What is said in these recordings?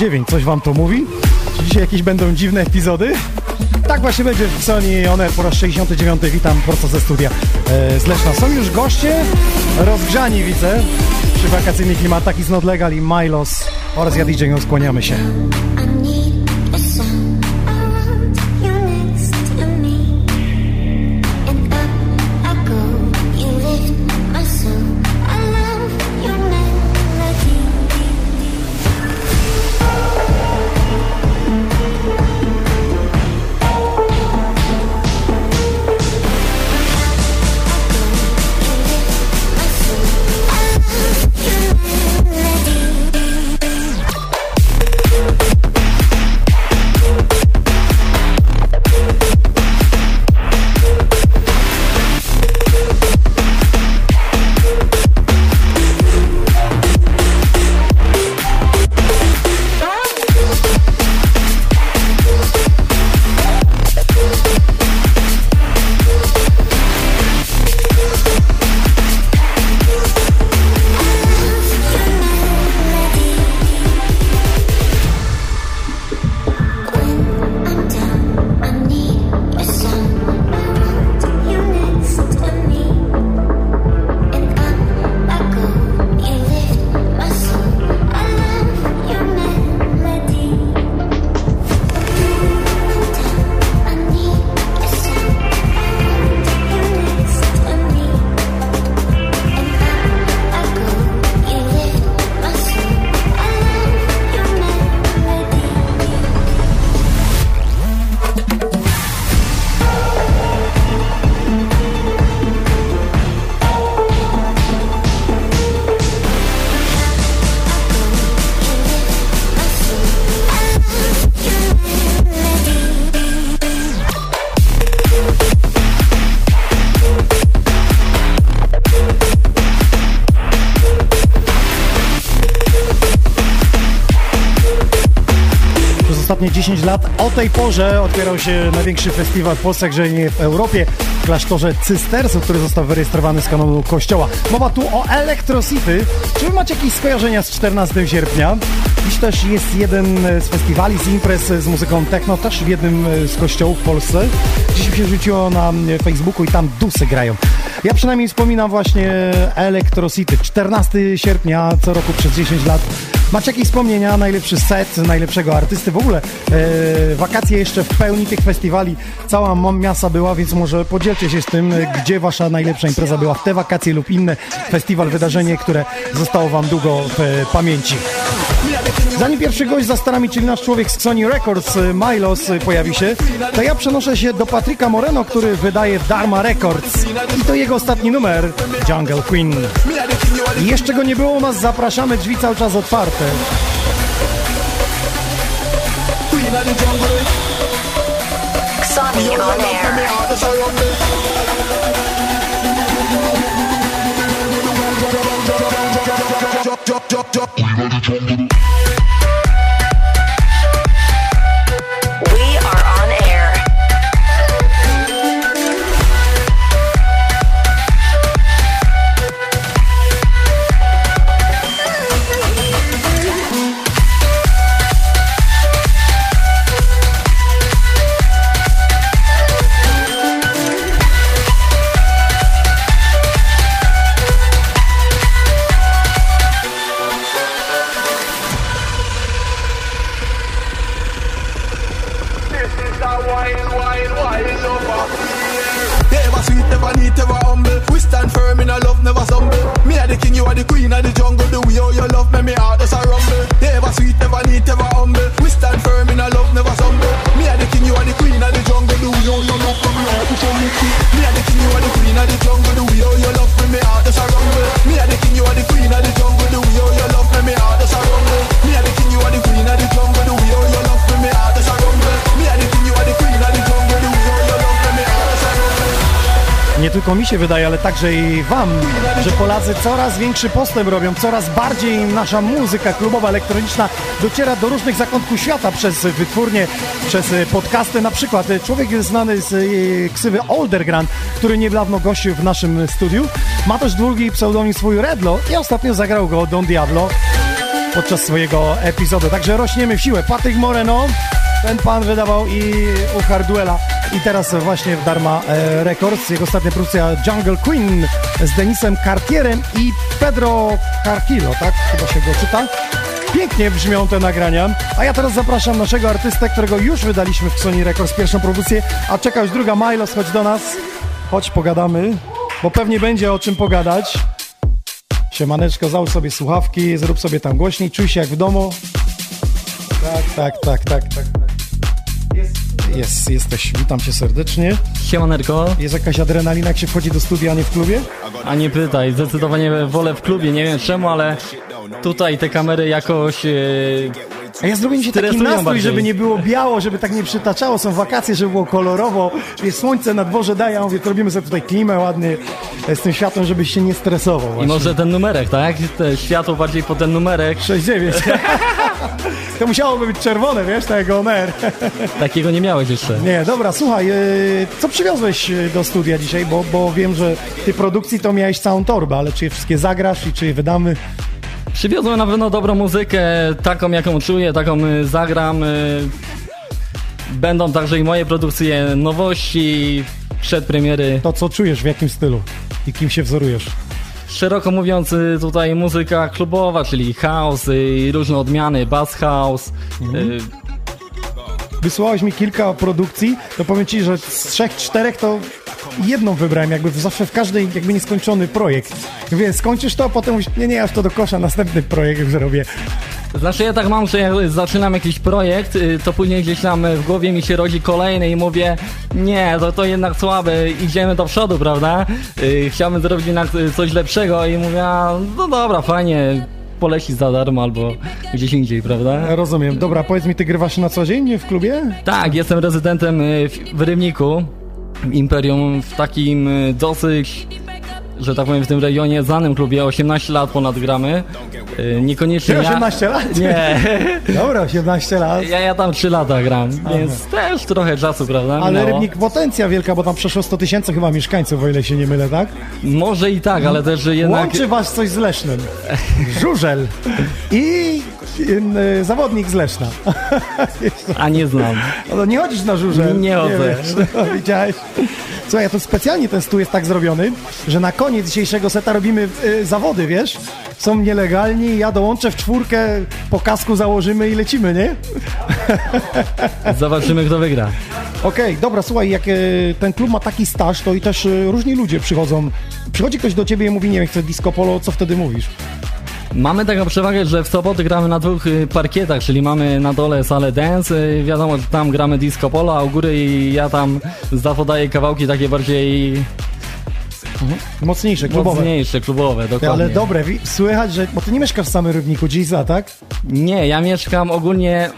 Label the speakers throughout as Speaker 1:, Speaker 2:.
Speaker 1: 6-9, coś wam to mówi? Czy dzisiaj jakieś będą dziwne epizody? Tak właśnie będzie w Sony One po raz 69. Witam prosto ze studia e, z Leszna. Są już goście rozgrzani, widzę, przy wakacyjnych klimatach i Not Legal i Milos oraz ja DJ skłaniamy się. 10 lat o tej porze otwierał się największy festiwal w Polsce, że nie w Europie, w klasztorze Cystersu, który został wyrejestrowany z kanonu kościoła. Mowa tu o Electro City. Czy wy macie jakieś skojarzenia z 14 sierpnia? Dziś też jest jeden z festiwali, z imprez z muzyką techno, też w jednym z kościołów w Polsce. Dziś mi się rzuciło na Facebooku i tam dusy grają. Ja przynajmniej wspominam właśnie Electro City. 14 sierpnia co roku przez 10 lat. Macie jakieś wspomnienia, najlepszy set, najlepszego artysty? W ogóle e, wakacje jeszcze w pełni tych festiwali, cała mam miasta była, więc może podzielcie się z tym, e, gdzie wasza najlepsza impreza była w te wakacje lub inne festiwal, wydarzenie, które zostało wam długo w e, pamięci. Zanim pierwszy gość za starami, czyli nasz człowiek z Sony Records, e, Milos, e, pojawi się, to ja przenoszę się do Patryka Moreno, który wydaje Dharma Records. I to jego ostatni numer, Jungle Queen. I jeszcze go nie było u nas, zapraszamy, drzwi cały czas otwarte.
Speaker 2: Sony on air. We
Speaker 1: tylko mi się wydaje, ale także i wam, że Polacy coraz większy postęp robią, coraz bardziej nasza muzyka klubowa, elektroniczna dociera do różnych zakątków świata przez wytwórnie, przez podcasty. Na przykład człowiek znany z e, ksywy Oldergrand, który niedawno gościł w naszym studiu. Ma też długi pseudonim swój Redlo i ostatnio zagrał go Don Diablo podczas swojego epizodu. Także rośniemy w siłę. Patryk Moreno, ten pan wydawał i u Harduela i teraz właśnie w Dharma e, Records. Jego ostatnia produkcja Jungle Queen z Denisem Cartierem i Pedro Carquillo, tak? Chyba się go czyta. Pięknie brzmią te nagrania, a ja teraz zapraszam naszego artystę, którego już wydaliśmy w Sony Records pierwszą produkcję, a czeka już druga. Milos, chodź do nas, chodź pogadamy, bo pewnie będzie o czym pogadać. Siemaneczko, załóż sobie słuchawki, zrób sobie tam głośniej, czuj się jak w domu. Tak, tak, tak, tak, tak. Jest, jest, jesteś, witam cię serdecznie.
Speaker 3: Siemaneczko,
Speaker 1: Jest jakaś adrenalina, jak się wchodzi do studia, a nie w klubie?
Speaker 3: a nie pytaj, zdecydowanie wolę w klubie, nie wiem czemu, ale tutaj te kamery jakoś... e,
Speaker 1: A ja zrobię się taki nastrój,
Speaker 3: bardziej.
Speaker 1: żeby nie było biało, żeby tak nie przytaczało. Są wakacje, żeby było kolorowo. Jest słońce na dworze daje, ja mówię, robimy sobie tutaj klimę ładnie e, z tym światłem, żebyś się nie stresował.
Speaker 3: I
Speaker 1: Właśnie.
Speaker 3: może ten numerek, tak? Te światło bardziej po ten numerek,
Speaker 1: 6-9. to musiałoby być czerwone, wiesz, tak jak Omer.
Speaker 3: takiego nie miałeś jeszcze.
Speaker 1: Nie, dobra, słuchaj, e, co przywiozłeś e, do studia dzisiaj, bo, bo wiem, że ty produkcji to miałeś całą torbę, ale czy je wszystkie zagrasz i czy je wydamy?
Speaker 3: Przywiozłem na pewno dobrą muzykę, taką jaką czuję, taką y, zagram. y. Będą także i moje produkcje, nowości, przedpremiery.
Speaker 1: To co czujesz, w jakim stylu i kim się wzorujesz?
Speaker 3: Szeroko mówiąc, y, tutaj muzyka klubowa, czyli house i różne odmiany, bass house. y,
Speaker 1: Wysłałeś mi kilka produkcji, to powiem ci, że z trzech, czterech to jedną wybrałem, jakby zawsze w każdej jakby nieskończony projekt. Więc skończysz to, a potem mówisz, nie, nie, aż to do kosza, następny projekt już robię.
Speaker 3: Znaczy ja tak mam, że jak zaczynam jakiś projekt, y, to później gdzieś tam w głowie mi się rodzi kolejny i mówię nie, to, to jednak słabe, idziemy do przodu, prawda? Y, Chciałbym zrobić jednak y, coś lepszego i mówię, no dobra, fajnie, poleci za darmo albo gdzieś indziej, prawda?
Speaker 1: Rozumiem. Dobra, powiedz mi, ty grywasz na co dzień w klubie?
Speaker 3: Tak, jestem rezydentem w, Rybniku, Imperium, w takim y, dosyć, że tak powiem, w tym rejonie znanym klubie, 18 lat ponad gramy. Y, Niekoniecznie
Speaker 1: Ty
Speaker 3: ja...
Speaker 1: 18 lat?
Speaker 3: Nie,
Speaker 1: Dobra, 18 lat.
Speaker 3: ja, ja tam 3 lata gram, więc też trochę czasu, prawda?
Speaker 1: Ale
Speaker 3: minęło.
Speaker 1: Rybnik potencja wielka, bo tam przeszło 100 tysięcy chyba mieszkańców, o ile się nie mylę, tak?
Speaker 3: Może i tak, ale też jednak...
Speaker 1: Łączy was coś z Lesznem. Żużel i y, zawodnik z Leszna.
Speaker 3: A nie znam.
Speaker 1: No nie chodzisz na żużel.
Speaker 3: Nie chodzę.
Speaker 1: No, widziałeś? Słuchaj, ja to specjalnie ten stół jest tak zrobiony, że na koniec dzisiejszego seta robimy y, zawody, wiesz? Są nielegalni, ja dołączę w czwórkę, po kasku założymy i lecimy, nie?
Speaker 3: Zobaczymy, kto wygra.
Speaker 1: Okej, dobra, słuchaj, jak y, ten klub ma taki staż, to i też y, różni ludzie przychodzą. Przychodzi ktoś do ciebie i mówi, nie wiem, chcę disco polo, co wtedy mówisz?
Speaker 3: Mamy taką przewagę, że w soboty gramy na dwóch y, parkietach, czyli mamy na dole salę dance, y, wiadomo, że tam gramy disco polo, a u góry ja tam zapodaję kawałki takie bardziej
Speaker 1: Mocniejsze, klubowe.
Speaker 3: mocniejsze, klubowe, dokładnie.
Speaker 1: ale dobre, słychać, że... Bo ty nie mieszkasz w samym Rybniku, Giza, tak?
Speaker 3: Nie, ja mieszkam ogólnie,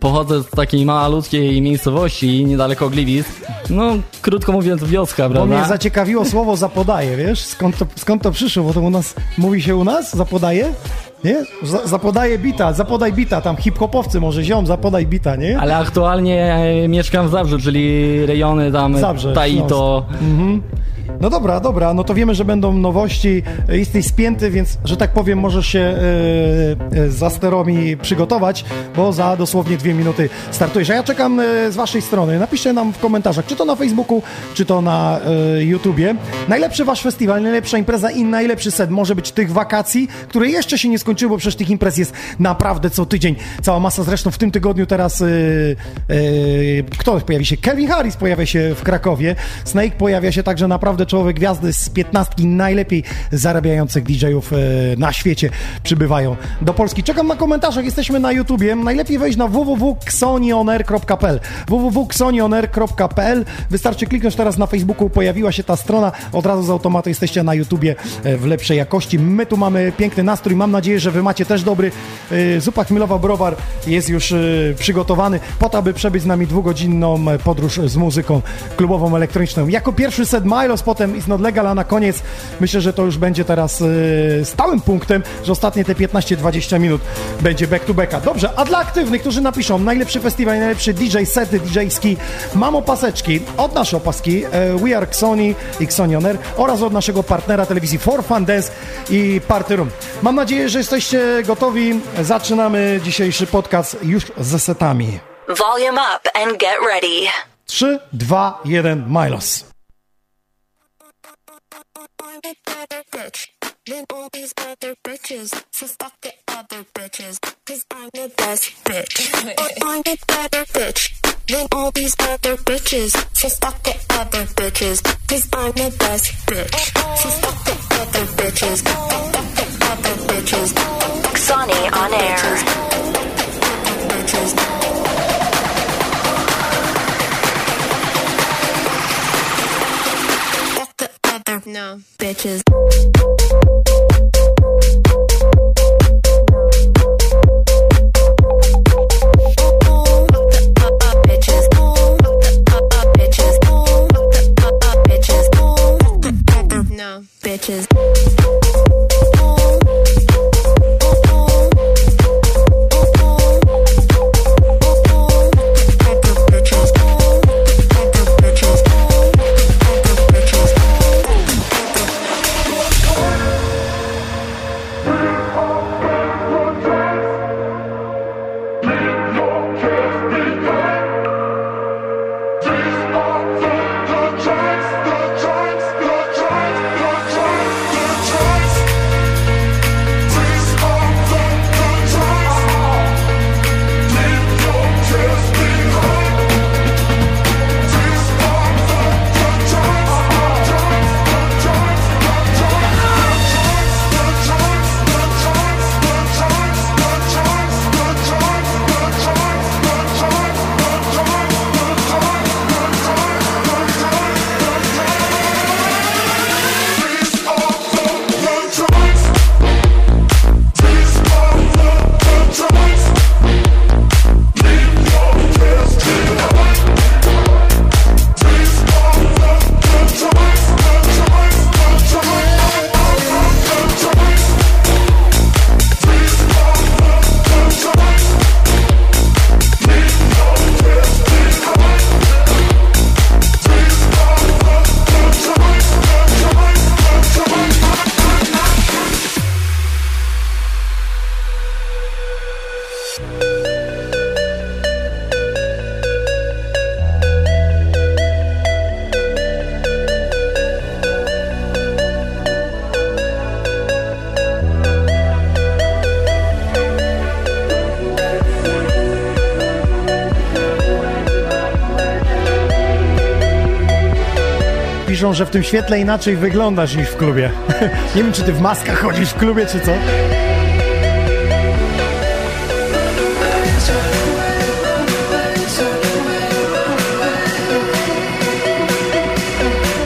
Speaker 3: pochodzę z takiej malutkiej miejscowości, niedaleko Gliwic. No, krótko mówiąc, wioska,
Speaker 1: Bo
Speaker 3: prawda?
Speaker 1: mnie zaciekawiło słowo zapodaje, wiesz? Skąd to, skąd to przyszło? Bo to u nas, mówi się u nas, zapodaje? Nie? Za, zapodaje bita, zapodaj bita, tam hip-hopowcy może, ziom, zapodaj bita, nie?
Speaker 3: Ale aktualnie e, mieszkam w Zabrzu, czyli rejony tam
Speaker 1: Zabrze,
Speaker 3: Taito.
Speaker 1: No dobra, dobra, no to wiemy, że będą nowości, e, jesteś spięty, więc, że tak powiem, możesz się e, za sterami przygotować, bo za dosłownie dwie minuty startujesz. A ja czekam e, z waszej strony. Napiszcie nam w komentarzach, czy to na Facebooku, czy to na e, YouTubie. Najlepszy wasz festiwal, najlepsza impreza i najlepszy set może być tych wakacji, które jeszcze się nie skończyły, bo przecież tych imprez jest naprawdę co tydzień. Cała masa, zresztą w tym tygodniu teraz e, e, kto pojawi się? Kevin Harris pojawia się w Krakowie, Snake pojawia się, także naprawdę czołowe gwiazdy z 15 najlepiej zarabiających DJ-ów e, na świecie przybywają do Polski. Czekam na komentarzach, jesteśmy na YouTubie. Najlepiej wejść na www.xonionair.pl www.xonionair.pl Wystarczy kliknąć teraz na Facebooku, pojawiła się ta strona, od razu z automatu jesteście na YouTubie e, w lepszej jakości. My tu mamy piękny nastrój, mam nadzieję, że wy macie też dobry. E, Zupa Chmielowa Browar jest już e, przygotowany po to, aby przebyć z nami dwugodzinną e, podróż z muzyką klubową, elektroniczną. Jako pierwszy set Milos, potem It's Not Legal, a na koniec myślę, że to już będzie teraz e, stałym punktem, że ostatnie te 15-20 minut będzie back to backa. Dobrze, a dla aktywnych, którzy napiszą najlepszy festiwal, najlepszy DJ sety DJ-ski, mam opaseczki od naszej opaski e, We Are Xoni i Xoni On Air oraz od naszego partnera telewizji For Fun Dance i Party Room. Mam nadzieję, że jesteście gotowi. Zaczynamy dzisiejszy podcast już ze setami.
Speaker 2: Volume up and get ready.
Speaker 1: 3, 2, 1, Milos.
Speaker 4: These other bitches, so fuck the other bitches, cause I'm the best bitch. I'm the better bitch. Then all these other bitches, so fuck the other bitches, cause I'm the best bitch. So fuck the other bitches, fuck the other bitches,
Speaker 2: Sonny on air.
Speaker 4: Fuck the other no bitches.
Speaker 1: Że w tym świetle inaczej wyglądasz niż w klubie. Nie wiem, czy ty w maskach chodzisz w klubie, czy co?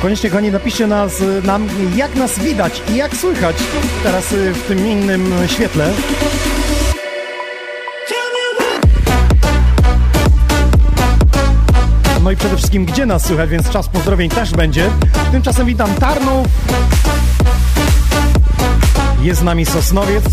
Speaker 1: Koniecznie, kochani, napiszcie nas, y, nam, jak nas widać i jak słychać teraz y, w tym innym świetle. No i przede wszystkim, gdzie nas słychać, więc czas pozdrowień też będzie. Tymczasem witam Tarnów. Jest z nami Sosnowiec.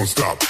Speaker 5: Don't stop,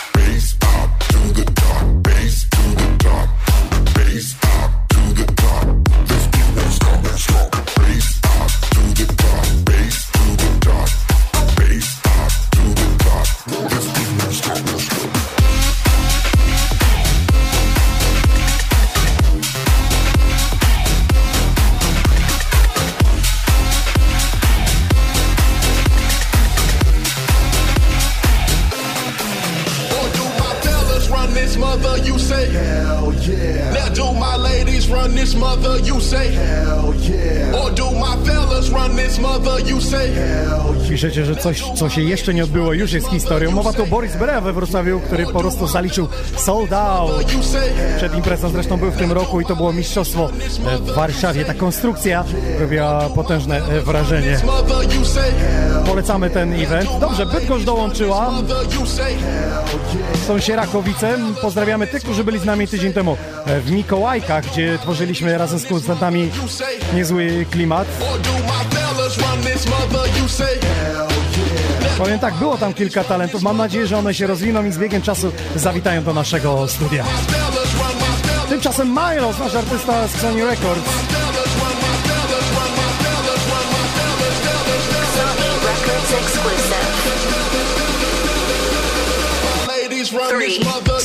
Speaker 1: coś, co się jeszcze nie odbyło, już jest historią. Mowa tu o Boris Berea we Wrocławiu, który po prostu zaliczył sold out. Przed imprezą zresztą był w tym roku i to było mistrzostwo w Warszawie. Ta konstrukcja robiła potężne e, wrażenie. Polecamy ten event. Dobrze, Bydgoszcz dołączyła. Są Sierakowice. Pozdrawiamy tych, którzy byli z nami tydzień temu e, w Mikołajkach, gdzie tworzyliśmy razem z konsultantami niezły klimat. Powiem tak, było tam kilka talentów. Mam nadzieję, że one się rozwiną i z biegiem czasu zawitają do naszego studia. Tymczasem Milos, nasz artysta z Sony Records.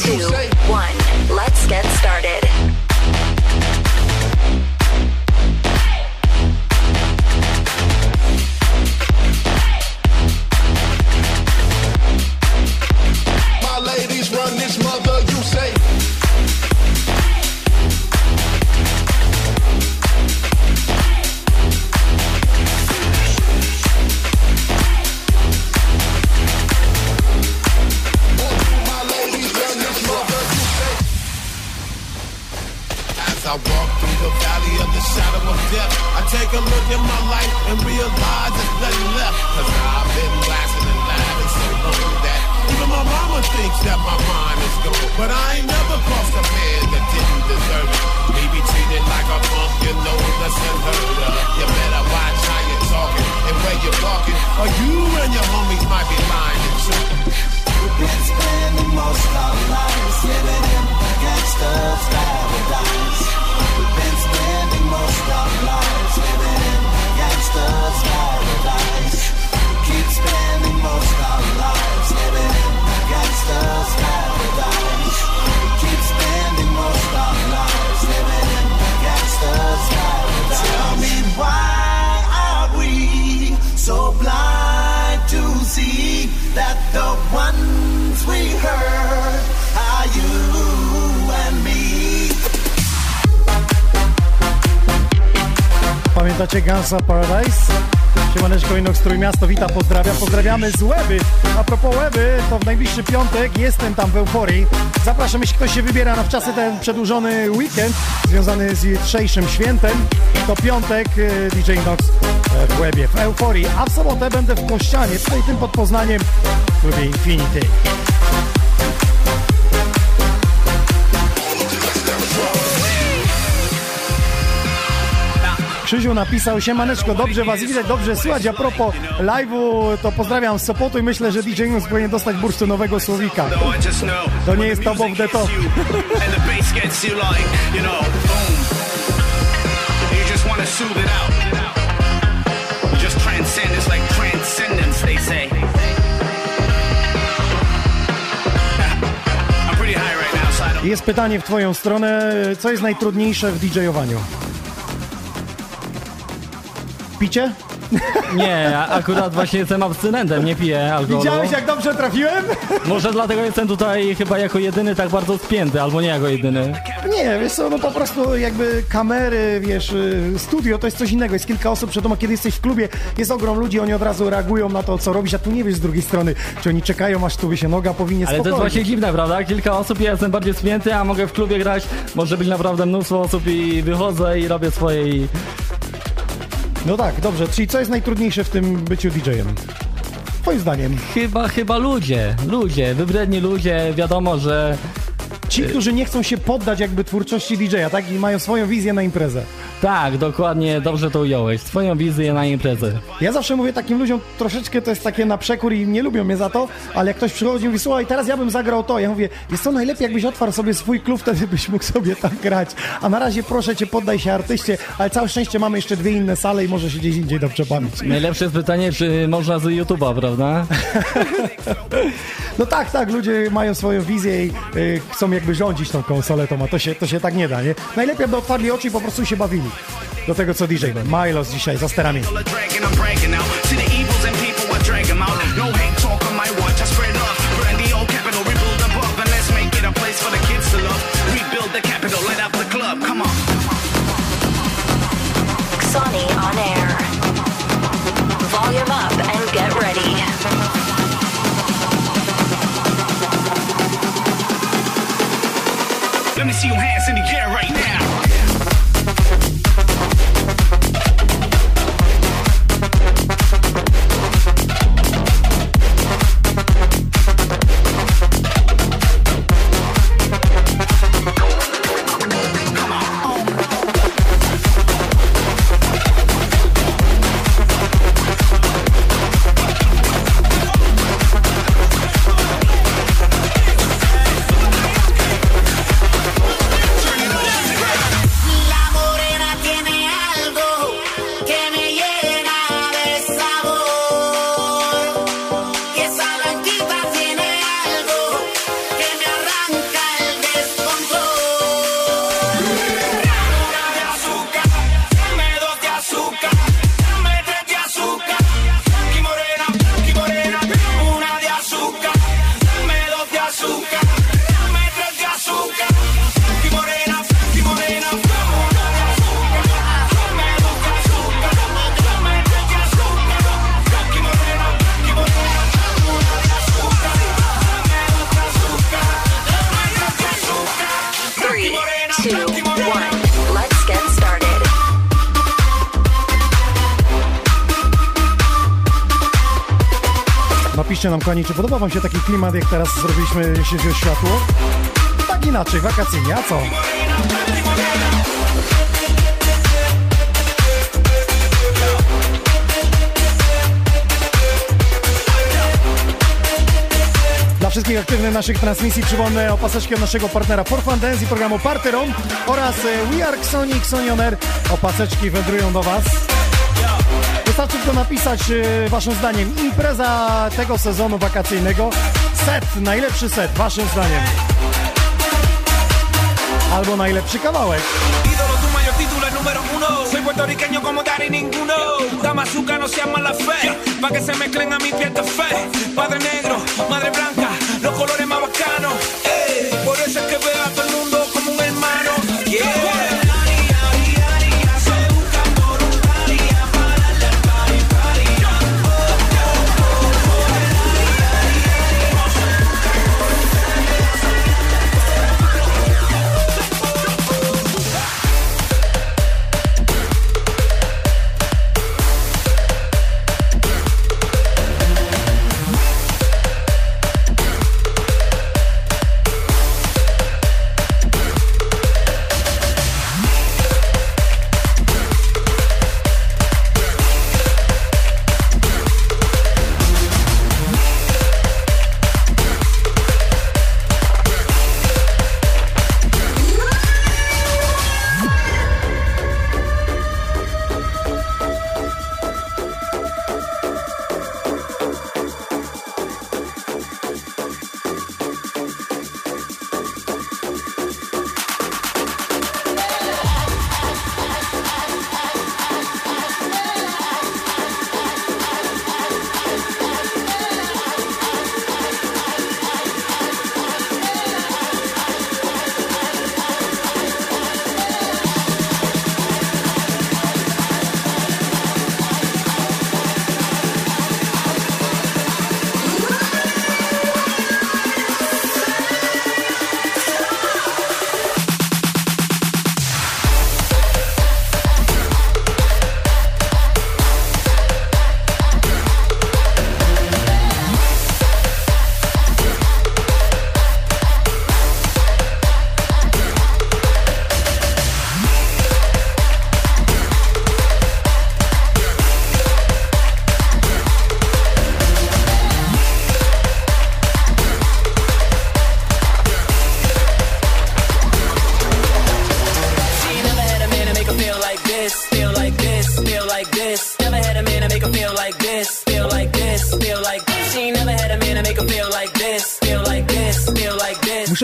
Speaker 6: fellas run
Speaker 1: Pamiętacie Gansa Paradise? Siemaneczko Inox Trójmiasto, wita, pozdrawia. Pozdrawiamy z Łeby. A propos Łeby, to w najbliższy piątek jestem tam w Euforii. Zapraszam, jeśli ktoś się wybiera na wczasy ten przedłużony weekend związany z jutrzejszym świętem, to piątek e, DJ Inox e, w Łebie, w Euforii. A w sobotę będę w Kościanie, tutaj tym pod Poznaniem, w klubie Infinity. Krzyziu napisał, siemaneczko, dobrze was widać, dobrze słychać. A propos live'u, to pozdrawiam z Sopotu i myślę, że DJ News powinien dostać bursztynowego słowika.
Speaker 7: To nie jest top of the top.
Speaker 1: Jest pytanie w twoją stronę, co jest najtrudniejsze w DJ-owaniu? Picie?
Speaker 3: Nie, akurat właśnie jestem abstynentem, nie piję alkoholu.
Speaker 1: Widziałeś jak dobrze trafiłem?
Speaker 3: Może dlatego jestem tutaj chyba jako jedyny tak bardzo spięty, albo nie jako jedyny.
Speaker 1: Nie, wiesz co, no po prostu jakby kamery, wiesz, y, studio to jest coś innego. Jest kilka osób przed tobą, kiedy jesteś w klubie, jest ogrom ludzi, oni od razu reagują na to, co robisz, a tu nie wiesz z drugiej strony, czy oni czekają, aż tu by się noga powinie
Speaker 3: Ale to jest
Speaker 1: spokojnie.
Speaker 3: właśnie dziwne, prawda? Kilka osób, ja jestem bardziej spięty, a mogę w klubie grać, może być naprawdę mnóstwo osób i wychodzę i robię swoje i...
Speaker 1: No tak, dobrze, czyli co jest najtrudniejsze w tym byciu DJ-em? Twoim zdaniem.
Speaker 3: Chyba, chyba ludzie, ludzie, wybredni ludzie, wiadomo, że
Speaker 1: Ci, którzy nie chcą się poddać jakby twórczości DJ-a, tak? I mają swoją wizję na imprezę.
Speaker 3: Tak, dokładnie, dobrze to ująłeś. Twoją wizję na imprezę.
Speaker 1: Ja zawsze mówię takim ludziom, troszeczkę to jest takie na przekór i nie lubią mnie za to, ale jak ktoś przychodzi i mówi, słuchaj, teraz ja bym zagrał to, ja mówię, jest to najlepiej, jakbyś otwarł sobie swój klub, wtedy byś mógł sobie tam grać. A na razie proszę cię, poddaj się artyście, ale całe szczęście mamy jeszcze dwie inne sale i może się gdzieś indziej dobrze bawić.
Speaker 3: Najlepsze jest pytanie, czy można z YouTube'a, prawda?
Speaker 1: No tak, tak, ludzie mają swoją wizję i y, chcą jakby rządzić tą konsolę, to, ma, to, się, to się tak nie da, nie? Najlepiej by otwarli oczy i po prostu się bawili. Do tego co DJ. Milos dzisiaj za sterami. Nam, kochani, czy podoba wam się taki klimat, jak teraz zrobiliśmy, o światło? Tak inaczej, wakacyjnie, a co? Dla wszystkich aktywnych naszych transmisji przypomnę o paseczki od naszego partnera For Fun Dance i programu Parteron oraz e, We Are Xoni Xonioner. Opaseczki wędrują do Was. Wystarczy tylko napisać e, Waszym zdaniem impreza tego sezonu wakacyjnego. Set, najlepszy set, Waszym zdaniem. Albo najlepszy kawałek.
Speaker 8: puertorriqueño como ninguno. No mala fe. Que se a mi fe. Padre negro, madre blanca, los colores más bacanos. Ey, por eso es que veo a todo el mundo como un hermano. Yeah.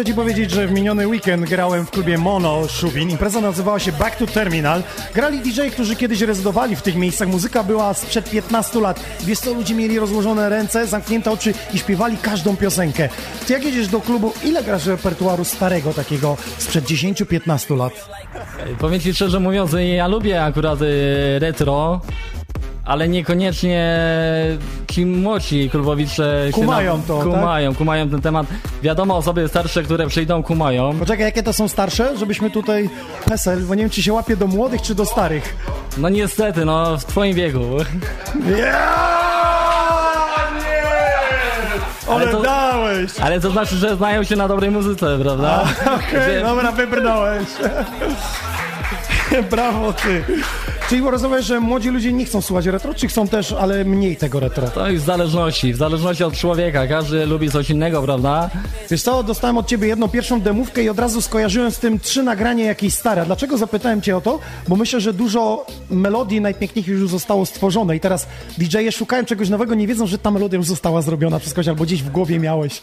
Speaker 1: Muszę ci powiedzieć, że w miniony weekend grałem w klubie Mono Szubin. Impreza nazywała się Back to Terminal. Grali DJ, którzy kiedyś rezydowali w tych miejscach. Muzyka była sprzed 15 lat. Wiesz co, ludzie mieli rozłożone ręce, zamknięte oczy i śpiewali każdą piosenkę. Ty jak jedziesz do klubu, ile grasz repertuaru starego takiego sprzed 10-15 lat?
Speaker 3: Powiem ci szczerze mówiąc, ja lubię akurat y, retro, ale niekoniecznie ci młodzi klubowicze się
Speaker 1: Kumają to, tak?
Speaker 3: kumają, kumają ten temat. Wiadomo, osoby starsze, które przyjdą, kumają.
Speaker 1: Poczekaj, jakie to są starsze? Żebyśmy tutaj PESEL, bo nie wiem, czy się łapie do młodych, czy do starych.
Speaker 3: No niestety, no w twoim wieku.
Speaker 1: Ale
Speaker 3: to-
Speaker 1: dałeś!
Speaker 3: Ale to znaczy, że znają się na dobrej muzyce, prawda?
Speaker 1: Okej,
Speaker 3: Że-
Speaker 1: dobra, wybrnąłeś. Brawo ty. Czyli rozumiesz, że młodzi ludzie nie chcą słuchać retro, czy chcą też, ale mniej tego retro?
Speaker 3: To jest w zależności, w zależności od człowieka. Każdy lubi coś innego, prawda?
Speaker 1: Wiesz co, dostałem od ciebie jedną pierwszą demówkę i od razu skojarzyłem z tym trzy nagranie jakieś stare. Dlaczego zapytałem cię o to? Bo myślę, że dużo melodii najpiękniejszych już zostało stworzone i teraz DJ-e szukają czegoś nowego, nie wiedzą, że ta melodia już została zrobiona przez kogoś albo gdzieś w głowie miałeś.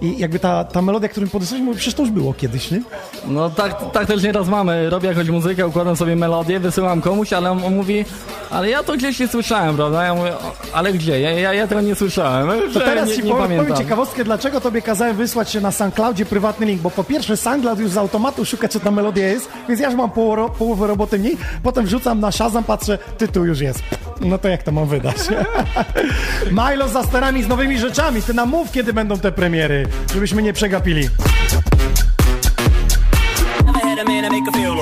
Speaker 1: I jakby ta, ta melodia, którą podesłałeś, mówię, przecież to już było kiedyś, nie?
Speaker 3: No tak, tak też nieraz mamy. Robię jakąś muzykę, układam sobie melodię, wysyłam komuś, ale on, mówi, ale ja to gdzieś nie słyszałem, prawda? Ja mówię, "O, ale gdzie? Ja, ja, ja tego nie słyszałem.
Speaker 1: To teraz
Speaker 3: nie,
Speaker 1: ci
Speaker 3: nie
Speaker 1: powiem, powiem
Speaker 3: pamiętam.
Speaker 1: ciekawostkę, dlaczego tobie kazałem wysłać się na SoundCloudzie prywatny link, bo po pierwsze SoundCloud już z automatu szuka, co ta melodia jest, więc ja już mam poło, połowę roboty mniej, potem wrzucam na Shazam, patrzę, tytuł już jest. No to jak to mam wydać? Milo za sterami z nowymi rzeczami, ty nam mów, kiedy będą te premiery, żebyśmy nie przegapili.
Speaker 9: Never had a man to make her feel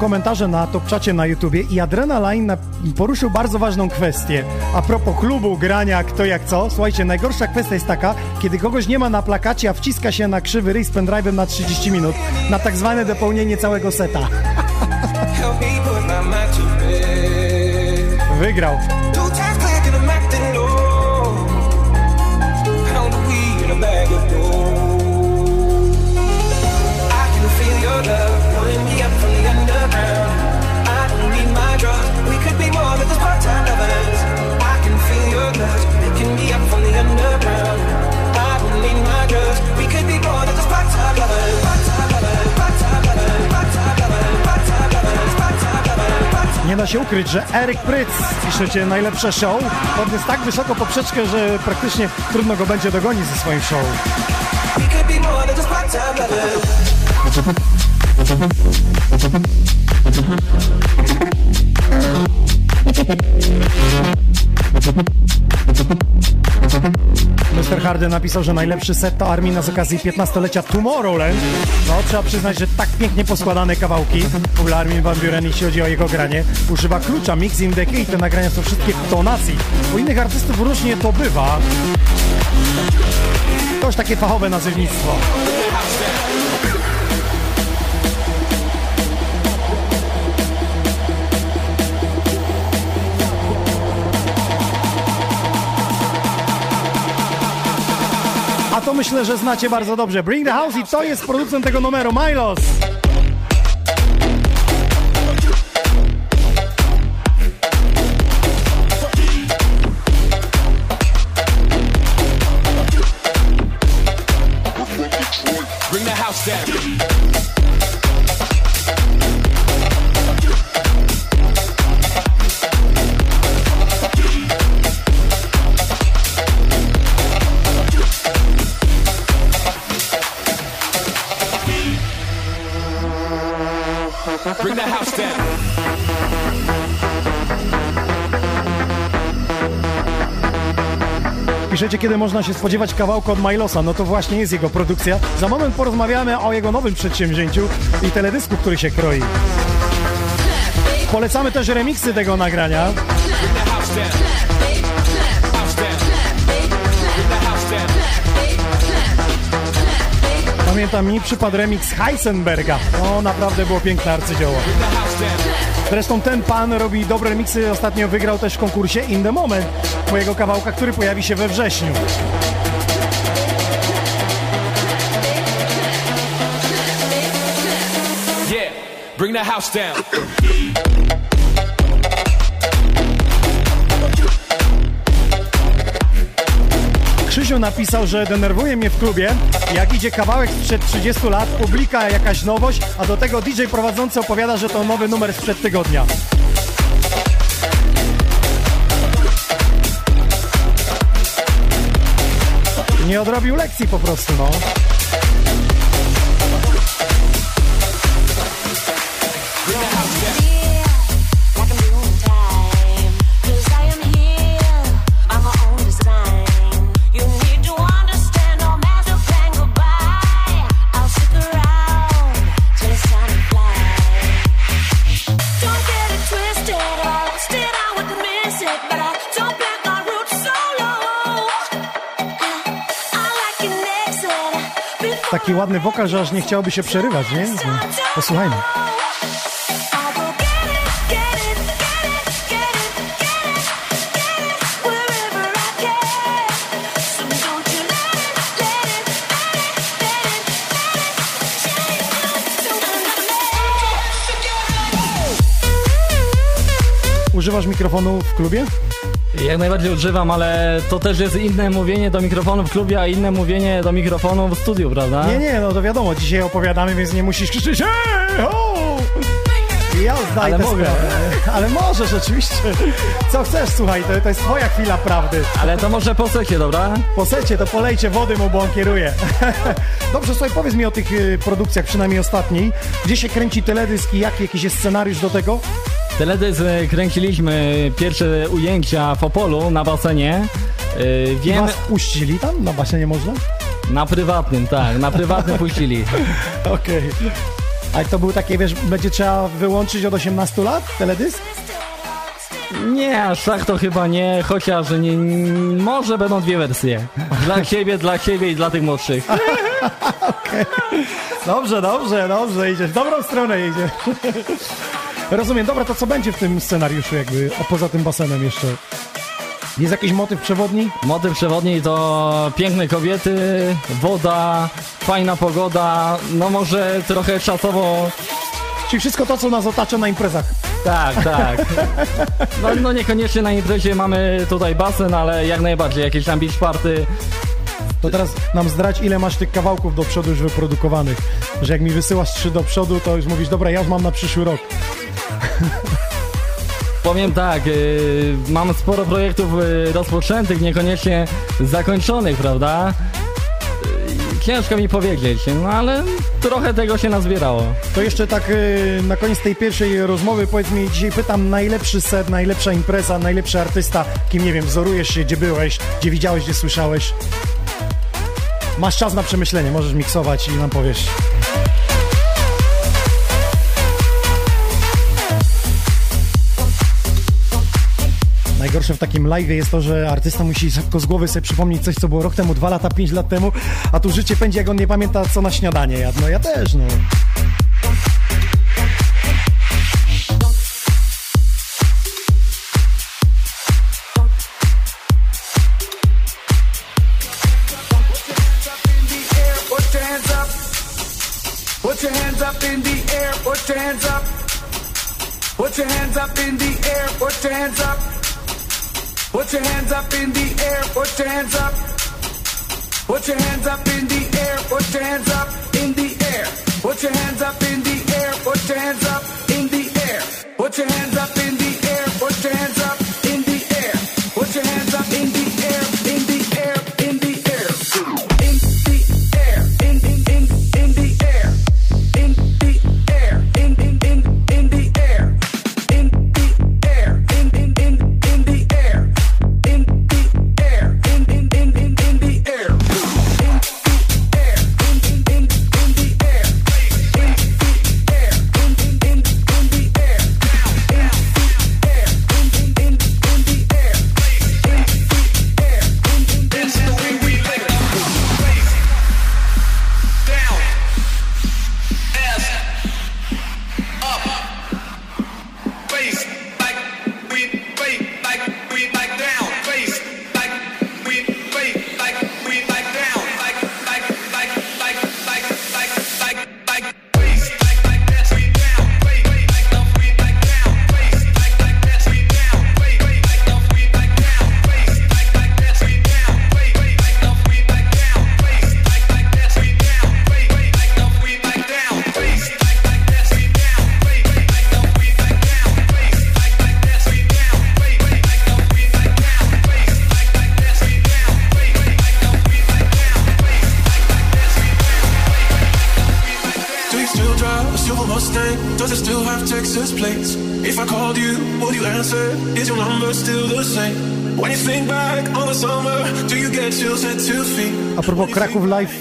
Speaker 1: komentarze na topczacie na YouTubie i Adrenaline na, poruszył bardzo ważną kwestię. A propos klubu, grania, kto jak co. Słuchajcie, najgorsza kwestia jest taka, kiedy kogoś nie ma na plakacie, a wciska się na krzywy ryj z pendrive'em na 30 minut, na tak zwane dopełnienie całego seta. Wygrał. Nie da się ukryć, że Eryk Pryc, piszecie najlepsze show, podniósł tak wysoko poprzeczkę, że praktycznie trudno go będzie dogonić ze swoim show. Harden napisał, że najlepszy set to Armina z okazji 15-lecia Tomorrowland. No, trzeba przyznać, że tak pięknie poskładane kawałki. W ogóle Armin Van Buren, jeśli chodzi o jego granie, używa klucza Mix in the Key. Te nagrania są wszystkie w tonacji. U innych artystów różnie to bywa. To już takie fachowe nazywnictwo. To myślę, że znacie bardzo dobrze. Bring the House i to jest producent tego numeru, Milos. Piszecie, kiedy można się spodziewać kawałka od Milosa. No to właśnie jest jego produkcja. Za moment porozmawiamy o jego nowym przedsięwzięciu i teledysku, który się kroi. Polecamy też remiksy tego nagrania. Pamiętam, mi przypadł remix Heisenberga. O, naprawdę było piękne arcydzieło. Zresztą ten pan robi dobre remiksy. Ostatnio wygrał też w konkursie In The Moment mojego kawałka, który pojawi się we wrześniu.
Speaker 10: Yeah. Bring the house down.
Speaker 1: Napisał, że denerwuje mnie w klubie, jak idzie kawałek sprzed 30 lat, publika jakaś nowość, a do tego DJ prowadzący opowiada, że to nowy numer sprzed tygodnia. Nie odrobił lekcji po prostu, no. Wokal, że aż nie chciałoby się przerywać, nie? Posłuchajmy. Używasz mikrofonu w klubie?
Speaker 3: Jak najbardziej używam, ale to też jest inne mówienie do mikrofonu w klubie, a inne mówienie do mikrofonu w studiu, prawda?
Speaker 1: Nie, nie, no to wiadomo, dzisiaj opowiadamy, więc nie musisz krzyczeć Hej, ho! Ja zdaję
Speaker 3: Ale mogę.
Speaker 1: sprawę. Ale możesz, oczywiście. Co chcesz, słuchaj, to, to jest twoja chwila prawdy.
Speaker 3: Ale to może po secie, dobra?
Speaker 1: Po secie to polejcie wody mu, bo on kieruje. Dobrze, słuchaj, powiedz mi o tych y, produkcjach, przynajmniej ostatniej. Gdzie się kręci teledysk i jaki jakiś jest scenariusz do tego?
Speaker 3: Teledysk e, kręciliśmy pierwsze ujęcia w Opolu na basenie. Yy, Wiem,
Speaker 1: was puścili tam? Na basenie można?
Speaker 3: na prywatnym, tak, na prywatnym puścili.
Speaker 1: Okej. A jak to był takie, wiesz, będzie trzeba wyłączyć od 18 lat teledysk?
Speaker 3: Nie, aż tak to chyba nie, chociaż nie, może będą dwie wersje. Dla siebie, dla siebie i dla tych młodszych.
Speaker 1: Dobrze, dobrze, dobrze, idziesz. W dobrą stronę idzie. Rozumiem, dobra, to co będzie w tym scenariuszu jakby, a poza tym basenem jeszcze? Jest jakiś motyw przewodni?
Speaker 3: Motyw przewodni to piękne kobiety, woda, fajna pogoda, no może trochę czasowo...
Speaker 1: Czyli wszystko to, co nas otacza na imprezach.
Speaker 3: Tak, tak. No, no niekoniecznie na imprezie mamy tutaj basen, ale jak najbardziej jakieś tam beach party.
Speaker 1: To teraz nam zdradź, ile masz tych kawałków do przodu już wyprodukowanych. Że jak mi wysyłasz trzy do przodu, to już mówisz, dobra, ja już mam na przyszły rok.
Speaker 3: Powiem tak, yy, mam sporo projektów yy, rozpoczętych, niekoniecznie zakończonych, prawda? Yy, ciężko mi powiedzieć, no ale trochę tego się nazbierało.
Speaker 1: To jeszcze tak y, na koniec tej pierwszej rozmowy powiedz mi, dzisiaj pytam najlepszy set, najlepsza impreza, najlepszy artysta, kim nie wiem, wzorujesz się, gdzie byłeś, gdzie widziałeś, gdzie słyszałeś. Masz czas na przemyślenie, możesz miksować i nam powiesz. Najgorsze w takim live jest to, że artysta musi szybko z głowy sobie przypomnieć coś, co było rok temu, dwa lata, pięć lat temu, a tu życie pędzi, jak on nie pamięta, co na śniadanie jadł. No ja też, no.
Speaker 11: Put your hands up. In the air. Put your hands up. Put your hands up in the air. Put your hands up. Put your hands up in the air. Put your hands up. Put your hands up in the air. Put your hands up in the air. Put your hands up in the air. Put your hands up in the air. Put your hands up in the.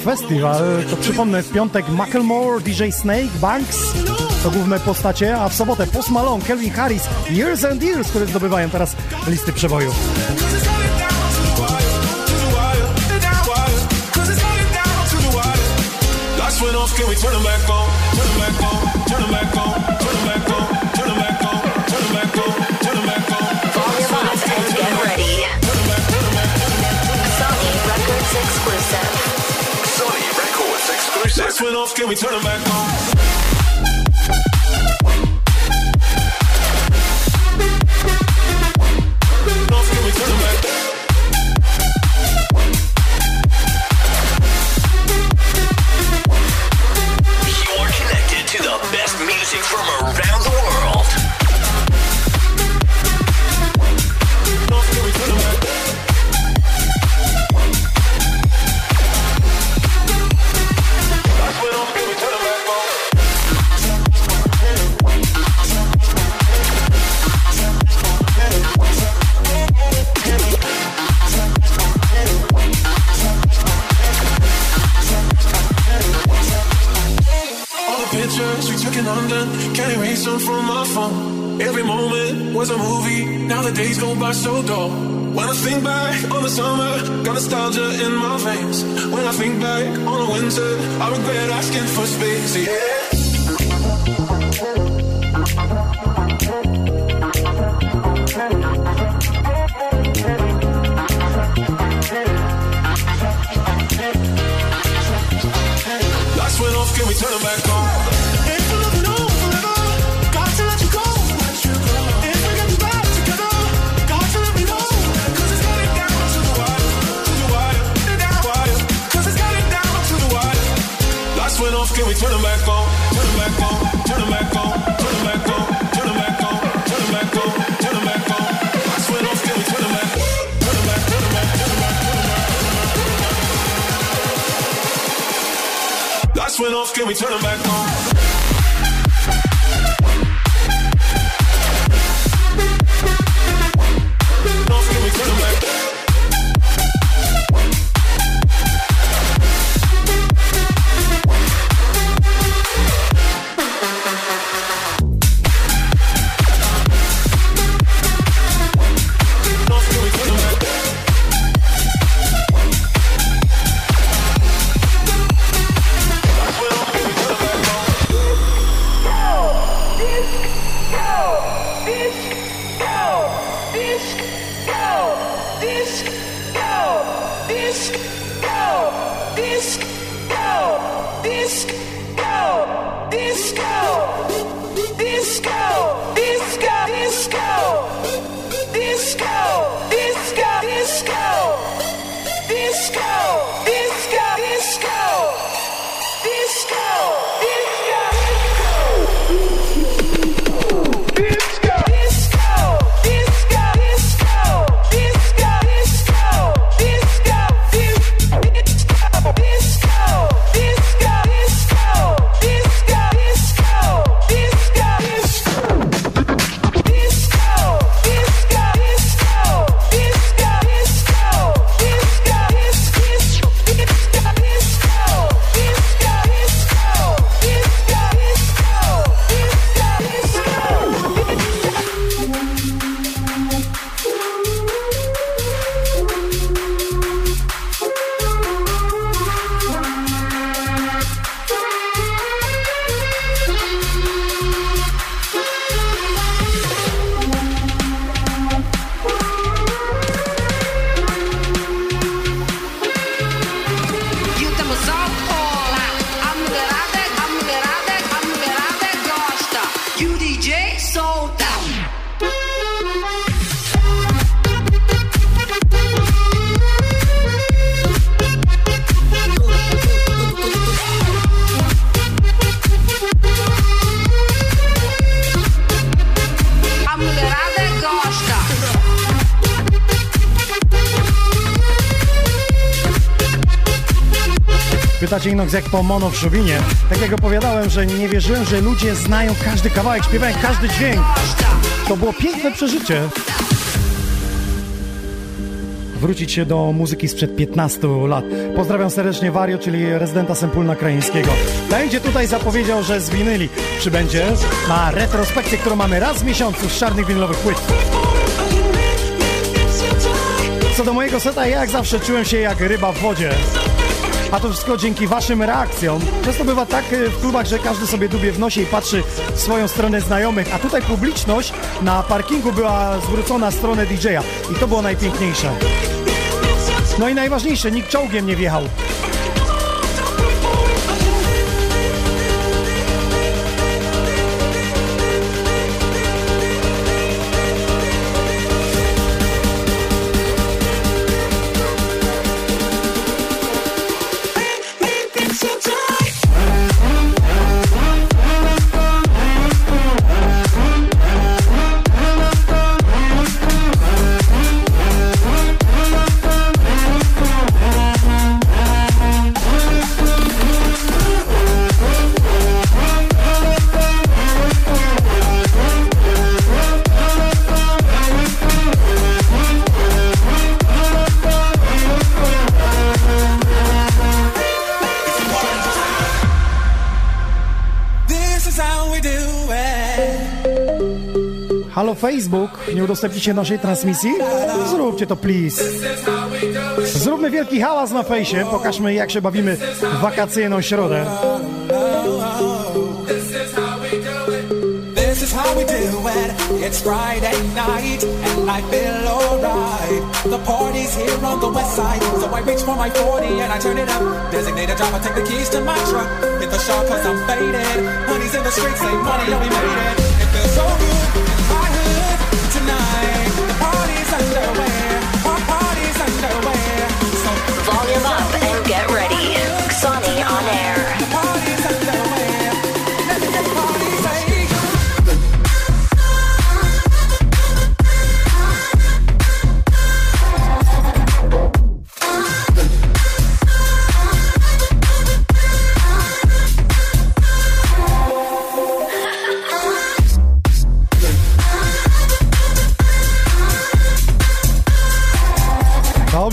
Speaker 1: Festival, to przypomnę, w piątek Macklemore, DJ Snake, Banks to główne postacie, a w sobotę Post Malone, Kelvin Harris, Years and Years, które zdobywają teraz listy przeboju.
Speaker 12: Turn them back on? Turn them back on, turn them back on, went off, can we turn them back on?
Speaker 1: Pytacie Inox jak po mono w Szubinie. Tak jak opowiadałem, że nie wierzyłem, że ludzie znają każdy kawałek, śpiewają każdy dźwięk. To było piękne przeżycie. Wrócić się do muzyki sprzed 15 lat. Pozdrawiam serdecznie Wario, czyli rezydenta Sempulna Krajeńskiego. Będzie tutaj zapowiedział, że z przybędzie na retrospekcję, którą mamy raz w miesiącu z czarnych winylowych płyt. Co do mojego seta, ja jak zawsze czułem się jak ryba w wodzie. A to wszystko dzięki waszym reakcjom. Często bywa tak e, w klubach, że każdy sobie dubie w nosie i patrzy w swoją stronę znajomych, a tutaj publiczność na parkingu była zwrócona w stronę DJ-a i to było najpiękniejsze. No i najważniejsze, nikt czołgiem nie wjechał. Facebook, nie udostępnicie naszej transmisji? Zróbcie to, please. Zróbmy wielki hałas na fejsie, pokażmy jak się bawimy w wakacyjną środę.
Speaker 11: This is how we do it. It's Friday night and I feel alright. The party's here on the west side, so I reach for my 40 and I turn it up. Designated driver, take the keys to my truck. Hit the shop cause I'm faded. Honey's in the streets, say money, yeah, we made it. It feels so good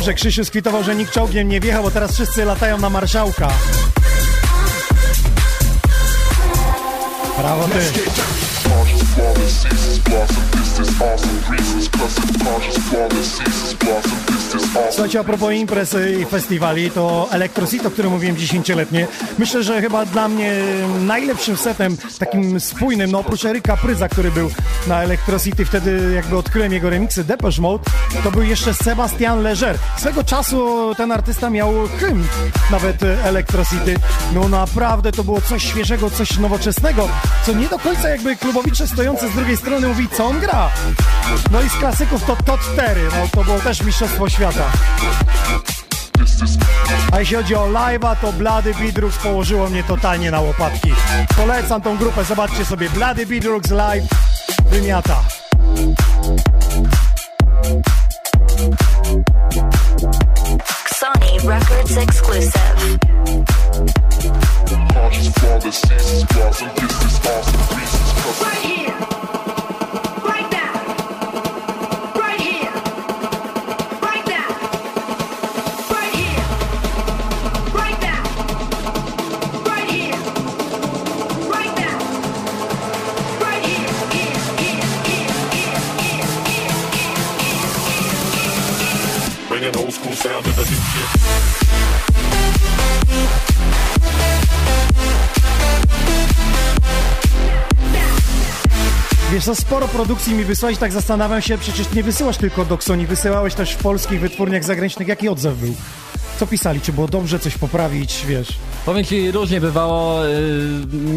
Speaker 1: Dobrze, Krzysiu skwitował, że nikt czołgiem nie wjechał, bo teraz wszyscy latają na marszałka. Brawo ty.
Speaker 5: This is awesome.
Speaker 1: Słuchajcie, a propos imprez i festiwali, to Electrocity, o którym mówiłem dziesięcioletnie, myślę, że chyba dla mnie najlepszym setem, takim spójnym, no oprócz Eryka Pryza, który był na Electrocity, wtedy jakby odkryłem jego remiksy Depeche Mode, to był jeszcze Sebastian Leger. Swego czasu ten artysta miał hymn, nawet Electrocity. No naprawdę to było coś świeżego, coś nowoczesnego, co nie do końca jakby klubowicze stojące z drugiej strony mówi, co on gra. No i z klasyków to Tot 4, no to było też mistrzostwo świata. A jeśli chodzi o live'a, to Blady Beatrux położyło mnie totalnie na łopatki. Polecam tą grupę, zobaczcie sobie. Blady Beatrux live wymiata.
Speaker 2: Xani Records exclusive.
Speaker 5: Cautious, flawless, ceases, blossom, this is awesome. Reasons, cussing.
Speaker 13: Right here.
Speaker 1: Wiesz co, sporo produkcji mi wysłałeś, tak zastanawiam się, przecież nie wysyłasz tylko do Sony, wysyłałeś też w polskich wytwórniach zagranicznych. Jaki odzew był? Co pisali? Czy było dobrze coś poprawić, wiesz?
Speaker 3: Powiem ci, różnie bywało. Yy,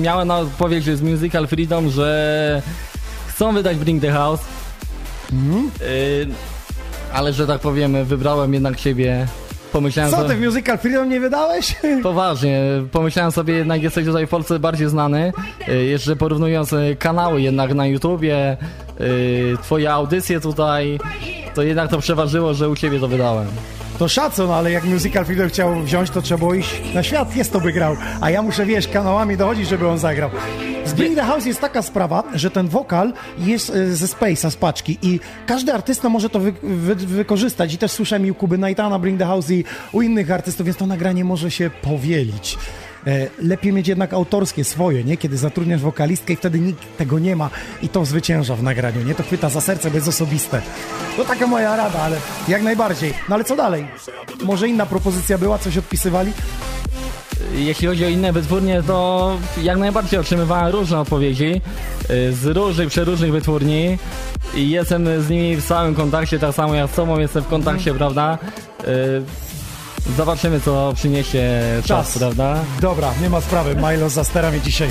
Speaker 3: miałem na powiedzieć z Musical Freedom, że chcą wydać Bring the House.
Speaker 1: Mhm.
Speaker 3: Yy, ale że tak powiem, wybrałem jednak siebie. Pomyślałem
Speaker 1: Co ty w Musical Freedom nie wydałeś?
Speaker 3: Poważnie, pomyślałem sobie jednak jesteś tutaj w Polsce bardziej znany, y, jeszcze porównując y, kanały jednak na YouTubie, y, twoje audycje tutaj, to jednak to przeważyło, że u ciebie to wydałem.
Speaker 1: To szacun, ale jak Musical Freedom chciał wziąć, to trzeba było iść na świat, jest to by grał. A ja muszę, wiesz, kanałami dochodzić, żeby on zagrał. Z Bring the House jest taka sprawa, że ten wokal jest e, ze Space'a, z paczki i każdy artysta może to wy, wy, wykorzystać. I też słyszałem i u Kuby Naitana Bring the House i u innych artystów, więc to nagranie może się powielić. E, lepiej mieć jednak autorskie, swoje, nie? Kiedy zatrudniasz wokalistkę i wtedy nikt tego nie ma i to zwycięża w nagraniu, nie? To chwyta za serce, bo jest osobiste. To taka moja rada, ale jak najbardziej. No ale co dalej? Może inna propozycja była, coś odpisywali?
Speaker 3: Jeśli chodzi o inne wytwórnie, to jak najbardziej otrzymywałem różne odpowiedzi y, z różnych, przeróżnych wytwórni i jestem z nimi w stałym kontakcie, tak samo jak z tobą jestem w kontakcie, prawda? Zobaczymy, co przyniesie czas,
Speaker 1: Czas.
Speaker 3: prawda?
Speaker 1: Dobra, nie ma sprawy. Milo zastera mnie dzisiaj.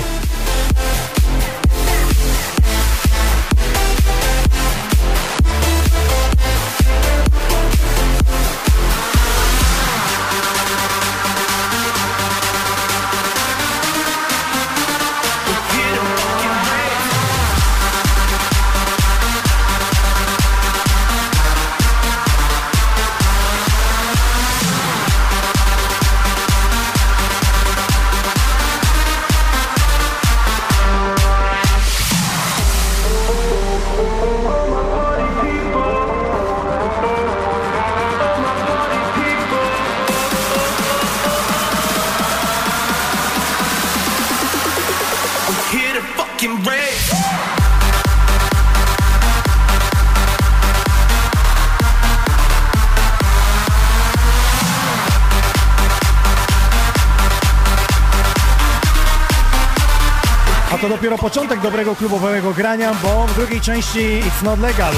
Speaker 1: Dopiero początek dobrego klubowego grania, bo w drugiej części It's Not Legal.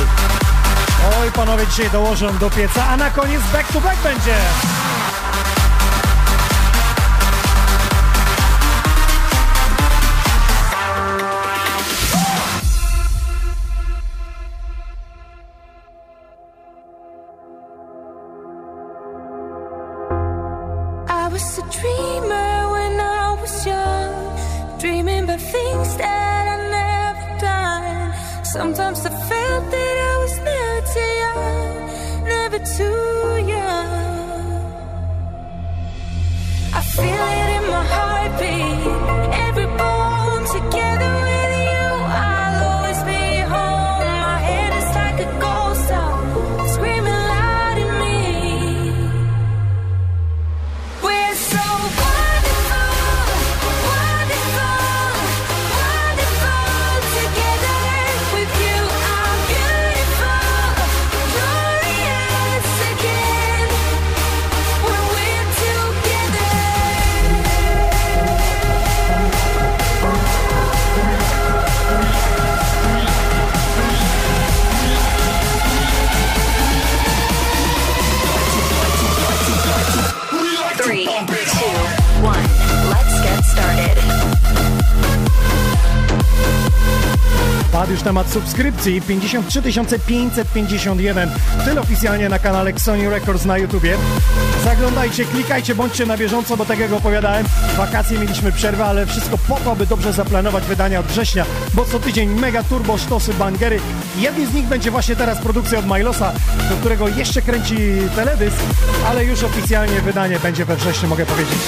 Speaker 1: Oj, panowie dzisiaj dołożą do pieca, a na koniec back to back będzie. Temat subskrypcji, 53 551. Tyle oficjalnie na kanale Sony Records na YouTubie. Zaglądajcie, klikajcie, bądźcie na bieżąco, bo tak jak opowiadałem, wakacje mieliśmy przerwę, ale wszystko po to, aby dobrze zaplanować wydania od września, bo co tydzień mega turbo, sztosy, bangery. Jednym z nich będzie właśnie teraz produkcja od Milosa, do którego jeszcze kręci teledysk, ale już oficjalnie wydanie będzie we wrześniu, mogę powiedzieć.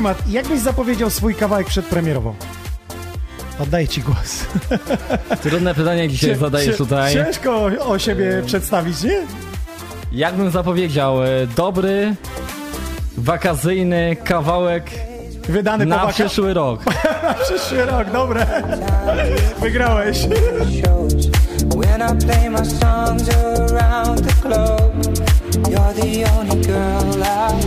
Speaker 1: Klimat. Jak byś zapowiedział swój kawałek przedpremierowo? Oddaję ci głos.
Speaker 3: Trudne pytanie dzisiaj
Speaker 1: Cie-
Speaker 3: zadajesz tutaj.
Speaker 1: Ciężko o siebie przedstawić, nie?
Speaker 3: Jakbym zapowiedział, e, dobry, wakacyjny kawałek
Speaker 1: Wydany po
Speaker 3: na
Speaker 1: waka-
Speaker 3: przyszły rok.
Speaker 1: Na przyszły rok, dobre. Wygrałeś.
Speaker 14: when I play my songs around the globe. You're the only girl I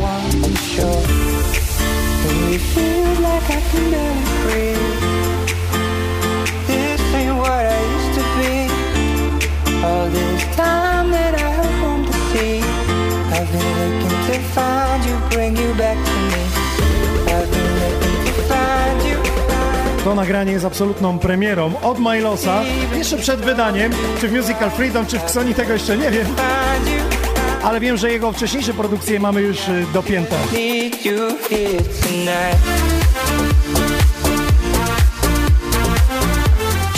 Speaker 14: To
Speaker 1: nagranie jest absolutną premierą od Milosa. Jeszcze przed wydaniem, czy w Musical Freedom, czy w Xoni, tego jeszcze nie wiem. Ale wiem, że jego wcześniejsze produkcje mamy już y, dopięte.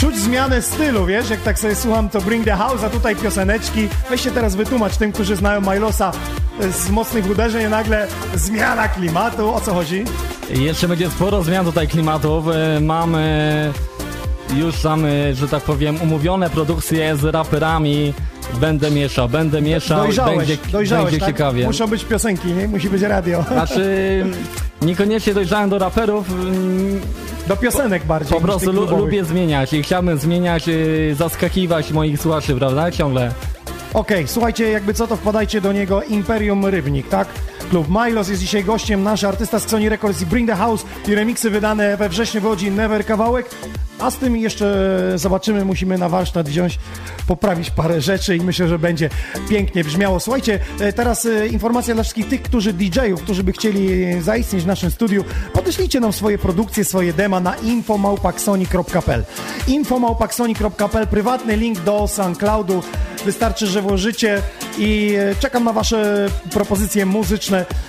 Speaker 1: Czuć zmianę stylu, wiesz, jak tak sobie słucham, to Bring the House, a tutaj pioseneczki. Weź się teraz wytłumacz tym, którzy znają Milosa y, z mocnych uderzeń, nagle zmiana klimatu. O co chodzi?
Speaker 3: Jeszcze będzie sporo zmian tutaj klimatów. E, Mamy już tam, e, że tak powiem, umówione produkcje z raperami. Będę mieszał, będę mieszał,
Speaker 1: Dojrzałeś,
Speaker 3: będzie,
Speaker 1: dojrzałeś,
Speaker 3: będzie
Speaker 1: tak?
Speaker 3: ciekawie.
Speaker 1: Muszą być piosenki, nie? Musi być radio.
Speaker 3: Znaczy, niekoniecznie dojrzałem do raperów. mm,
Speaker 1: Do piosenek bardziej.
Speaker 3: Po prostu lubię zmieniać i chciałbym zmieniać, y, zaskakiwać moich słuchaczy, prawda? Ciągle.
Speaker 1: Okej, słuchajcie, jakby co to wpadajcie do niego Imperium Rybnik, tak? Klub Milos jest dzisiaj gościem, nasz artysta z Sony Records i Bring the House i remiksy wydane we wrześniu wychodzi Never kawałek. A z tym jeszcze zobaczymy, musimy na warsztat wziąć, poprawić parę rzeczy i myślę, że będzie pięknie brzmiało. Słuchajcie, e, teraz e, informacja dla wszystkich tych, którzy DJ-ów, którzy by chcieli zaistnieć w naszym studiu. Podeślijcie nam swoje produkcje, swoje dema na infomałpaksoni.pl infomałpaksoni.pl Prywatny link do SoundCloudu. Wystarczy, że włożycie i e, czekam na wasze propozycje muzyczne.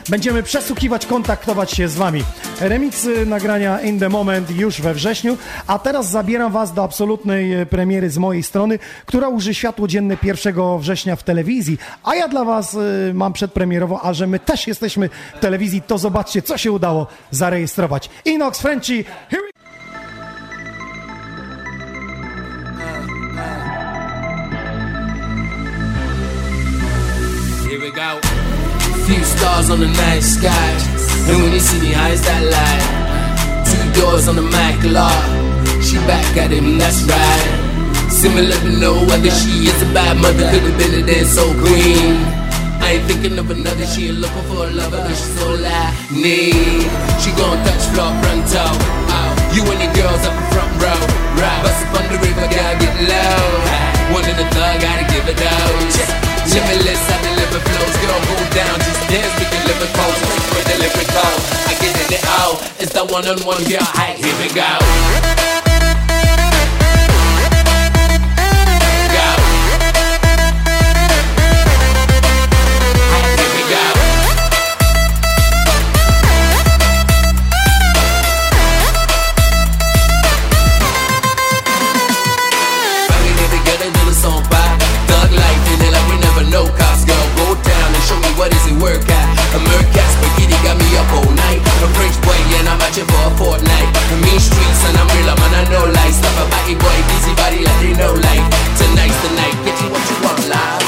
Speaker 1: Będziemy przesłuchiwać, kontaktować się z wami. Remixy nagrania In The Moment już we wrześniu, a teraz zabieram was do absolutnej e, premiery z mojej strony, która uży światło dzienne 1 września w telewizji, a ja dla was e, mam przedpremierowo, a że my też jesteśmy w telewizji, to zobaczcie, co się udało zarejestrować. Inox Frenchy, Here we
Speaker 15: go. Few stars on the night sky. And when you see me, as that light. Two doors on the mic lot. She back at him, that's right. Similar to no other, she is a bad mother. Could have been a dance so queen. I ain't thinking of another, she ain't looking for a lover, she's so like need. She gon' touch floor pronto. Oh. You and your girls up in front row. Right. Bust up on the river, gotta get low. One in the thug, gotta give it those. Limitless, I deliver flows, girl, go down, just dance, live it close, with the lyrical. I get it out, it's the one-on-one, girl, hey, here we. Go. Show me what is it work at. A spaghetti got me up all night. A French boy, and I'm at for a fortnight. The mean streets, and I'm real, man, I know life. Stuff a body boy, busy body like they know life. Tonight's the night, get you what you want, live.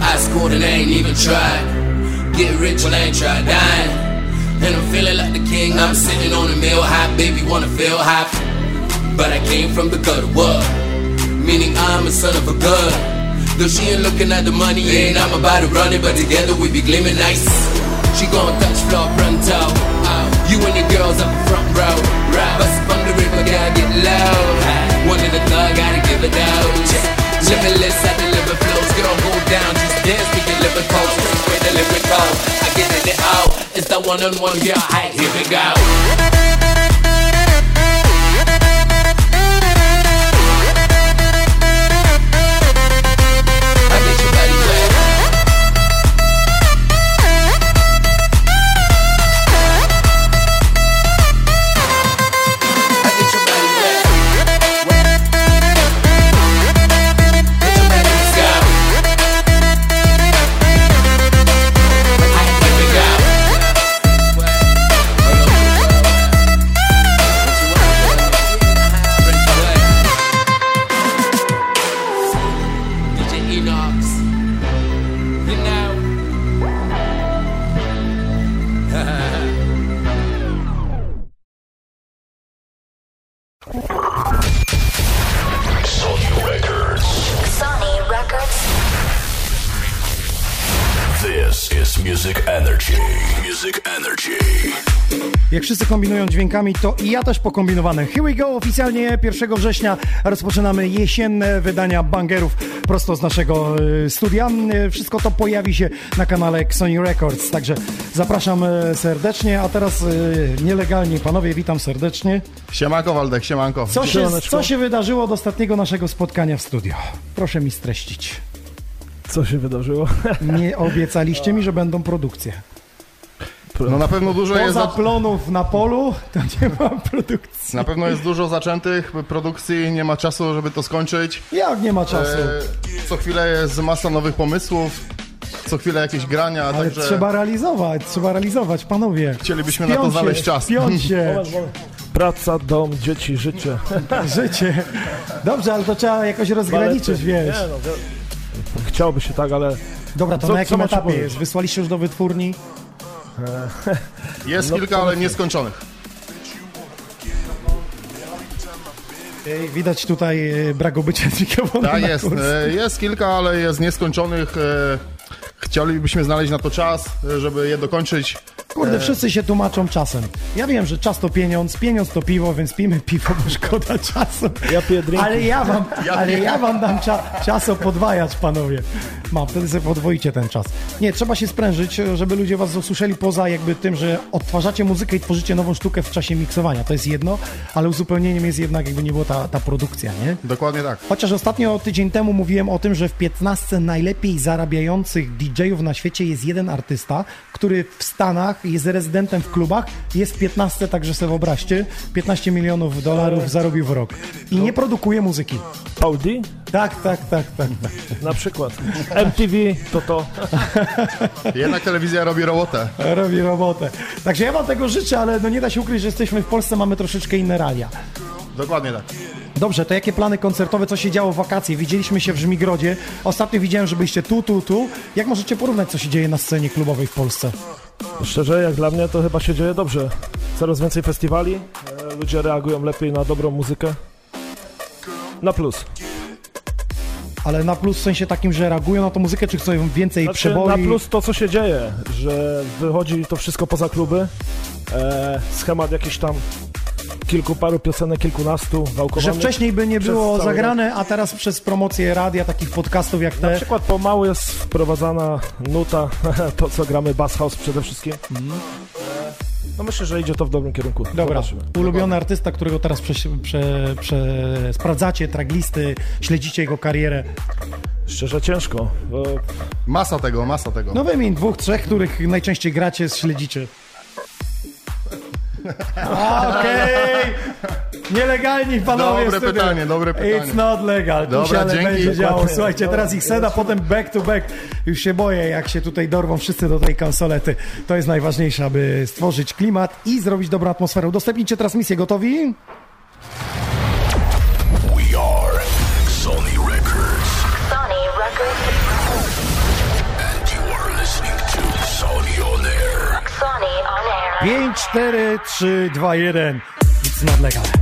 Speaker 15: I scored and I ain't even tried. Get rich when I ain't tried dying. And I'm feeling like the king. I'm sitting on a mill high, baby, wanna feel high. But I came from the gutter, what? Meaning I'm a son of a gun. Though she ain't looking at the money, and I'm about to run it, but together we be gleaming nice. She gon' touch floor pronto. Oh. You and your girls up front row. Right. Bust up on the river, gotta get low. One in the thug, gotta give it those. Limitless, I deliver flows. Girl, go down, just dance, we can live it close. With the lyrical, I get it out. It's the one-on-one, girl, hey, here we go.
Speaker 1: Kombinują dźwiękami, to i ja też pokombinowane. Here we go, oficjalnie 1 września rozpoczynamy jesienne wydania bangerów prosto z naszego e, studia. E, Wszystko to pojawi się na kanale Sony Records, także zapraszam e, serdecznie, a teraz nielegalnie, panowie, witam serdecznie.
Speaker 16: Siemanko Waldek, siemanko.
Speaker 1: Co się, co się wydarzyło od ostatniego naszego spotkania w studio? Proszę mi streścić.
Speaker 17: Co się wydarzyło?
Speaker 1: Nie obiecaliście mi, że będą produkcje.
Speaker 16: No na pewno dużo jest...
Speaker 1: Poza
Speaker 16: Za...
Speaker 1: plonów na polu, to nie ma produkcji.
Speaker 16: Na pewno jest dużo zaczętych produkcji, nie ma czasu, żeby to skończyć.
Speaker 1: Jak nie ma czasu?
Speaker 16: E, co chwilę jest masa nowych pomysłów, co chwilę jakieś grania,
Speaker 1: Ale
Speaker 16: także
Speaker 1: trzeba realizować, trzeba realizować, panowie.
Speaker 16: chcielibyśmy na to znaleźć czas.
Speaker 1: Spiąć się.
Speaker 17: Praca, dom, dzieci, życie.
Speaker 1: życie. Dobrze, ale to trzeba jakoś rozgraniczyć, wiesz.
Speaker 17: Nie, no, Chciałoby się tak, ale
Speaker 1: Dobra, to
Speaker 17: Co-
Speaker 1: na jakim etapie jest? Wysłaliście już do wytwórni?
Speaker 16: Jest
Speaker 17: No,
Speaker 16: kilka, ale nieskończonych.
Speaker 1: Ej, Widać tutaj e, brak obycia z mikrofonem
Speaker 16: Tak jest, e, jest kilka, ale jest nieskończonych. e, chcielibyśmy znaleźć na to czas, żeby je dokończyć.
Speaker 1: Kurde,
Speaker 16: E,
Speaker 1: wszyscy się tłumaczą czasem. Ja wiem, że czas to pieniądz, pieniądz to piwo, więc pijmy piwo, bo szkoda czasu.
Speaker 17: Ja piję drinki.
Speaker 1: Ale ja wam, ale ja wam dam cza, czas podwajać, panowie. Mam, wtedy sobie podwoicie ten czas. Nie, trzeba się sprężyć, żeby ludzie was usłyszeli poza jakby tym, że odtwarzacie muzykę i tworzycie nową sztukę w czasie miksowania. To jest jedno, ale uzupełnieniem jest jednak jakby nie było ta, ta produkcja, nie?
Speaker 16: Dokładnie tak.
Speaker 1: Chociaż ostatnio tydzień temu mówiłem o tym, że w 15 najlepiej zarabiających DJ-ów na świecie jest jeden artysta, który w Stanach jest rezydentem w klubach, jest w 15, także sobie wyobraźcie, 15 milionów dolarów zarobił w rok. I nie produkuje muzyki.
Speaker 17: D?
Speaker 1: Tak, tak, tak, tak. tak.
Speaker 17: Na przykład. MTV to to.
Speaker 16: Jednak telewizja robi robotę.
Speaker 1: Robi robotę. Także ja wam tego życzę, ale no nie da się ukryć, że jesteśmy w Polsce, mamy troszeczkę inne realia.
Speaker 16: Dokładnie tak.
Speaker 1: Dobrze, to jakie plany koncertowe, co się działo w wakacje? Widzieliśmy się w Żmigrodzie. Ostatnio widziałem, że byliście tu, tu, tu. Jak możecie porównać, co się dzieje na scenie klubowej w Polsce?
Speaker 17: Szczerze, jak dla mnie to chyba się dzieje dobrze. Coraz więcej festiwali, e, ludzie reagują lepiej na dobrą muzykę. Na plus.
Speaker 1: Ale na plus w sensie takim, że reagują na tą muzykę, czy chcą więcej
Speaker 17: Znaczy,
Speaker 1: przeboi?
Speaker 17: na plus to, co się dzieje, że wychodzi to wszystko poza kluby. E, schemat jakiś tam kilku, paru piosenek, kilkunastu wałkowanych.
Speaker 1: Że wcześniej by nie było zagrane, a teraz przez promocję radia, takich podcastów jak
Speaker 17: Na
Speaker 1: te.
Speaker 17: przykład pomału jest wprowadzana nuta, to co gramy Bass House przede wszystkim. No myślę, że idzie to w dobrym kierunku.
Speaker 1: Dobra,
Speaker 17: Zobaczymy.
Speaker 1: ulubiony artysta, którego teraz prze, prze, prze, sprawdzacie, traglisty, śledzicie jego karierę.
Speaker 17: Szczerze ciężko. Bo...
Speaker 16: Masa tego, masa tego.
Speaker 1: No wymień dwóch, trzech, których najczęściej gracie, śledzicie. Okej! Nielegalni panowie
Speaker 16: Dobre
Speaker 1: w studiu.
Speaker 16: pytanie, dobre pytanie.
Speaker 1: It's not legal. Tu
Speaker 16: Dobra,
Speaker 1: się ale
Speaker 16: dzięki.
Speaker 1: będzie działo. Słuchajcie, teraz ich seda, potem back to back. Już się boję, jak się tutaj dorwą wszyscy do tej konsolety. To jest najważniejsze, aby stworzyć klimat i zrobić dobrą atmosferę. Udostępnijcie transmisję. Gotowi? 5, 4, 3, 2, 1. It's not legal.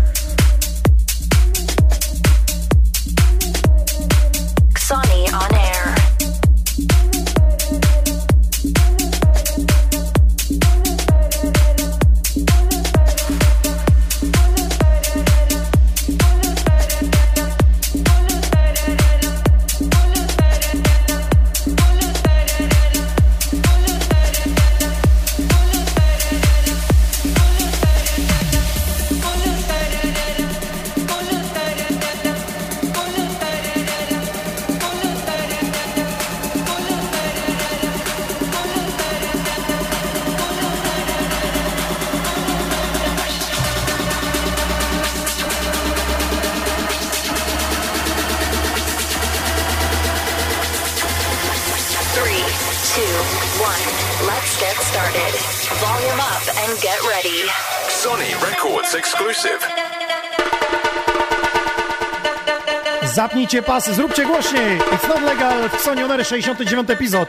Speaker 1: Zapnijcie pasy, zróbcie głośniej. It's not legal. W Sony Onery 69 epizod.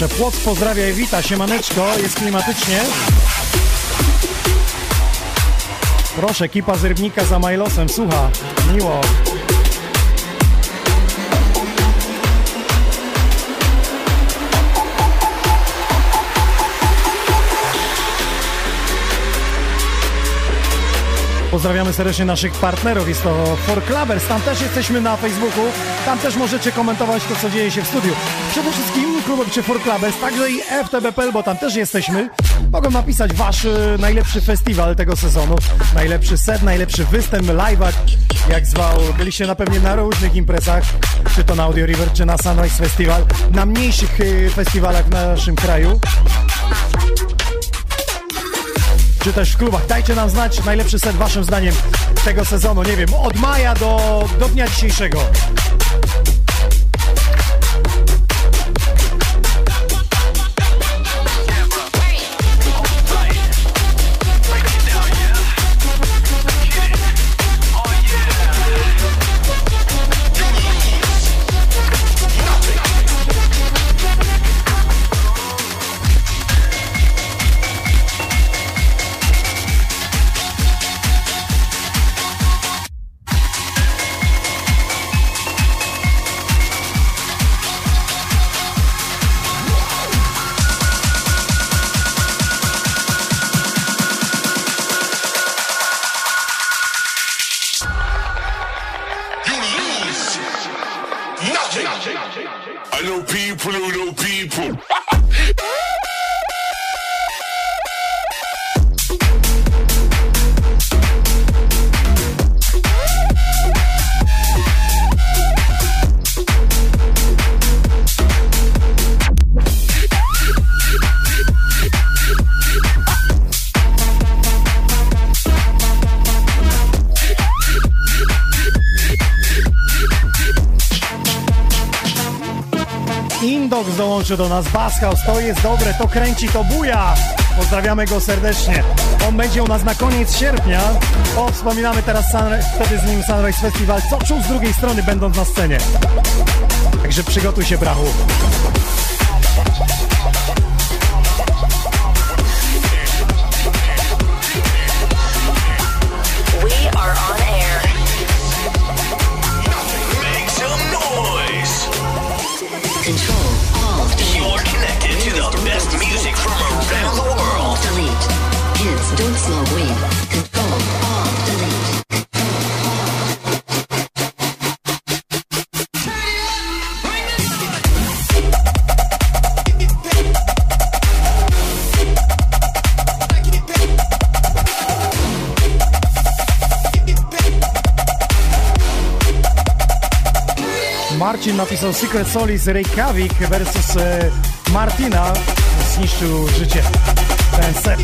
Speaker 1: zawsze. Płoc pozdrawia i wita, siemaneczko, jest klimatycznie. Proszę, kipa z Rybnika za Majlosem, słucha, miło. Pozdrawiamy serdecznie naszych partnerów, jest to For Clubbers, tam też jesteśmy na Facebooku, tam też możecie komentować to, co dzieje się w studiu. Przede wszystkim klubek czy For Clubbers, także i FTBPL, bo tam też jesteśmy. Mogą napisać wasz e, najlepszy festiwal tego sezonu, najlepszy set, najlepszy występ, live'ak, jak zwał. Byliście na pewnie na różnych imprezach, czy to na Audio River, czy na Sunrise Festival, na mniejszych e, festiwalach w naszym kraju czy też w klubach. Dajcie nam znać najlepszy set waszym zdaniem tego sezonu, nie wiem, od maja do, do dnia dzisiejszego. Indox dołączy do nas, Basshouse, to jest dobre, to kręci, to buja. Pozdrawiamy go serdecznie. On będzie u nas na koniec sierpnia. O, wspominamy teraz wtedy z nim Sunrise Festival. Co czuł z drugiej strony, będąc na scenie. Także przygotuj się, brachu. Napisał Secret Solis Reykjavik versus e, Martina. Zniszczył życie ten set.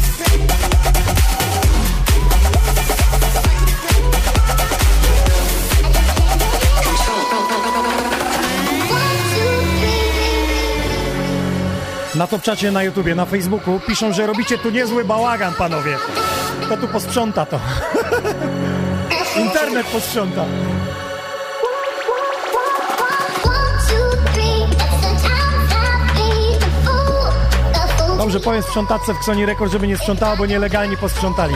Speaker 1: Na topczacie na YouTubie, na Facebooku piszą, że robicie tu niezły bałagan, panowie. Kto tu posprząta to? Internet posprząta. Dobrze, powiem sprzątatce w Xoni Rekord, żeby nie sprzątała, bo nielegalnie posprzątali.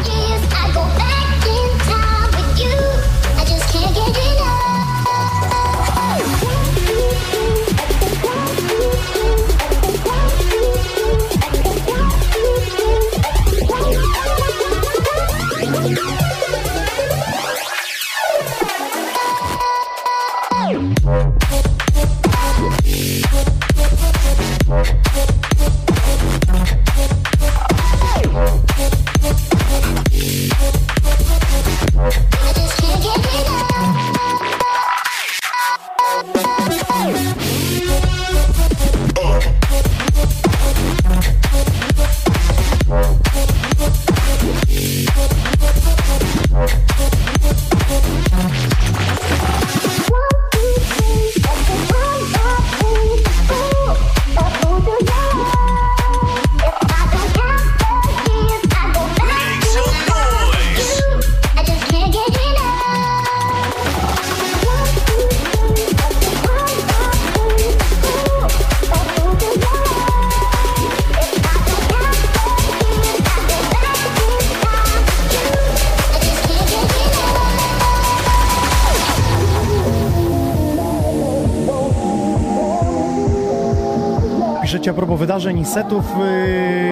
Speaker 18: marzeń i setów.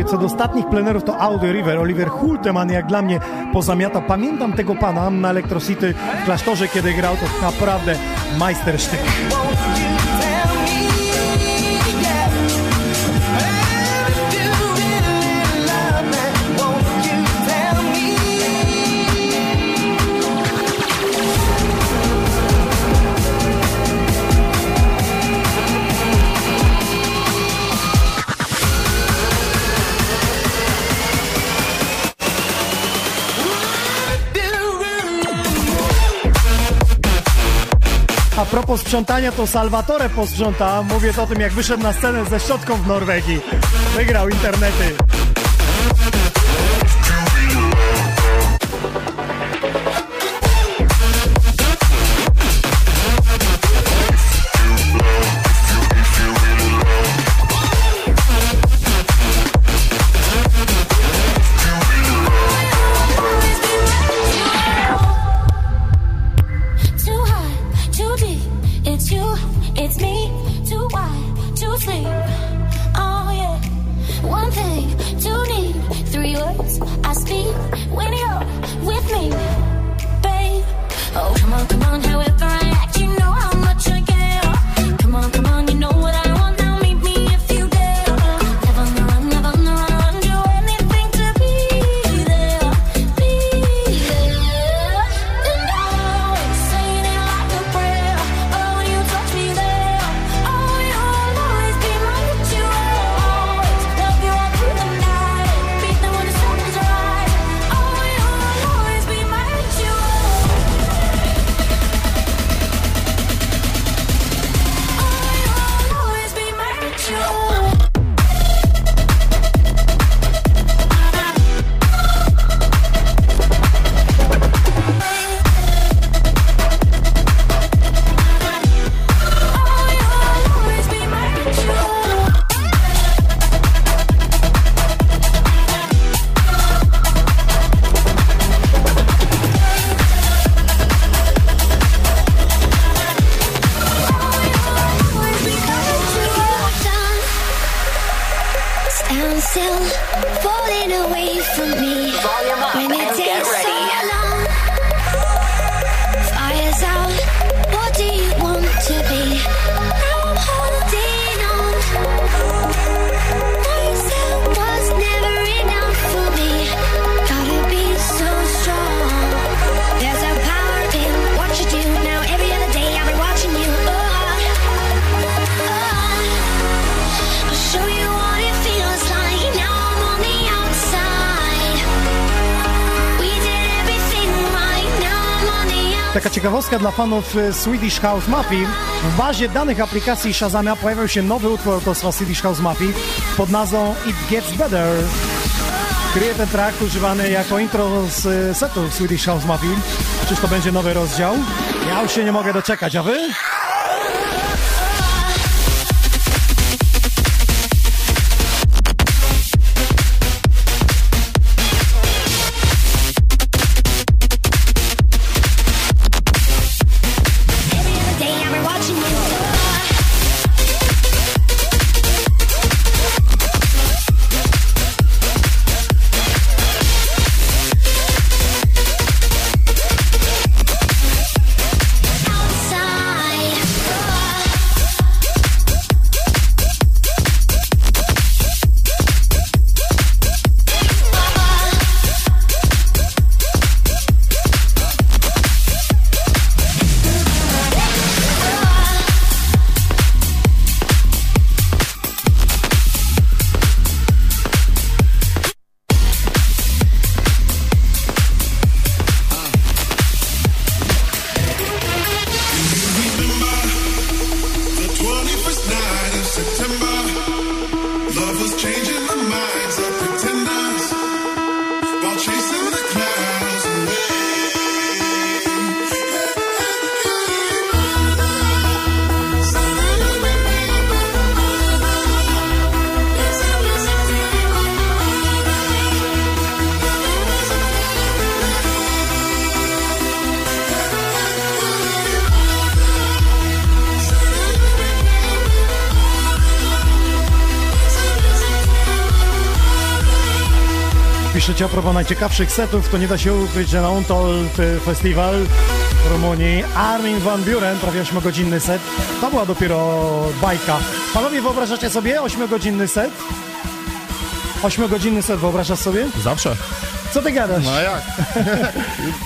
Speaker 18: Y, co do ostatnich plenerów to Audi River. Oliver Hulteman jak dla mnie pozamiata. Pamiętam tego pana na Electrocity w klasztorze, kiedy grał. To naprawdę majstersztyk. posprzątania to Salvatore posprząta. Mówię to o tym, jak wyszedł na scenę ze środką w Norwegii. Wygrał internety. Taka ciekawostka dla fanów y, Swedish House Mafii. W bazie danych aplikacji Shazamia pojawił się nowy utwór autorstwa Swedish House Mafii pod nazwą It Gets Better. Kryje ten track używany jako intro z y, setu Swedish House Mafii. Czyż to będzie nowy rozdział? Ja już się nie mogę doczekać, a wy?
Speaker 1: Piszecie a propos najciekawszych setów, to nie da się ukryć, że na Untold Festival w Rumunii Armin van Buren, prawie 8-godzinny set, to była dopiero bajka. Panowie, wyobrażacie sobie 8-godzinny set? 8-godzinny set wyobrażasz sobie?
Speaker 16: Zawsze.
Speaker 1: Co ty gadasz?
Speaker 16: No a jak?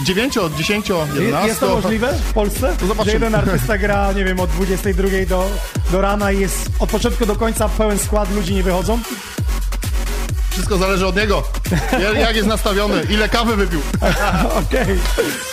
Speaker 16: 9, 10, 11.
Speaker 1: Jest to możliwe w Polsce?
Speaker 16: To zobaczymy.
Speaker 1: Że jeden artysta gra, nie wiem, od 22 do, do rana i jest od początku do końca pełen skład, ludzi nie wychodzą?
Speaker 16: Wszystko zależy od niego. Jak- jest nastawiony, ile kawy wypił.
Speaker 1: Okej.
Speaker 2: Push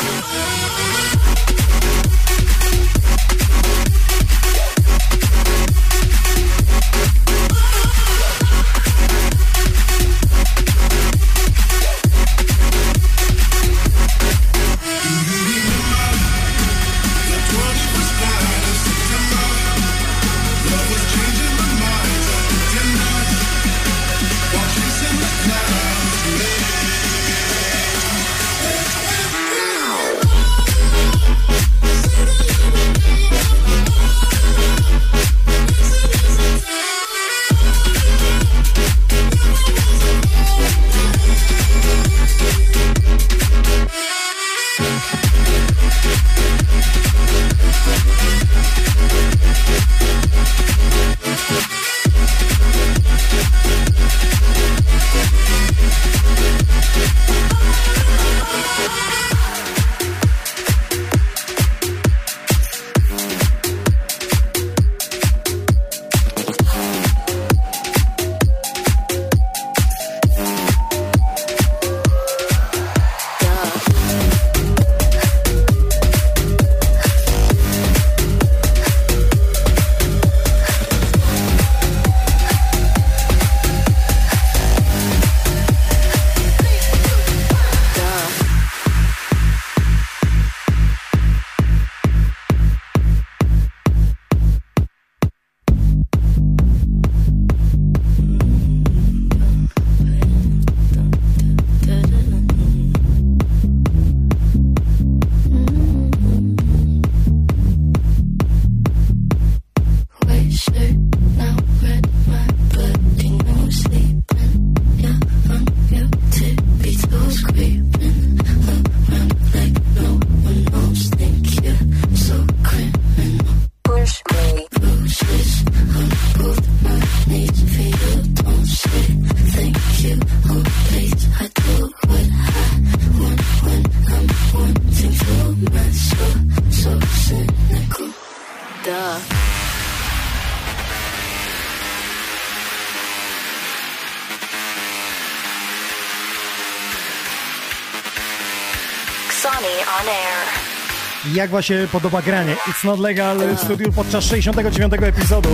Speaker 1: Jak wam się podoba granie? It's not legal w studiu podczas 69 epizodu.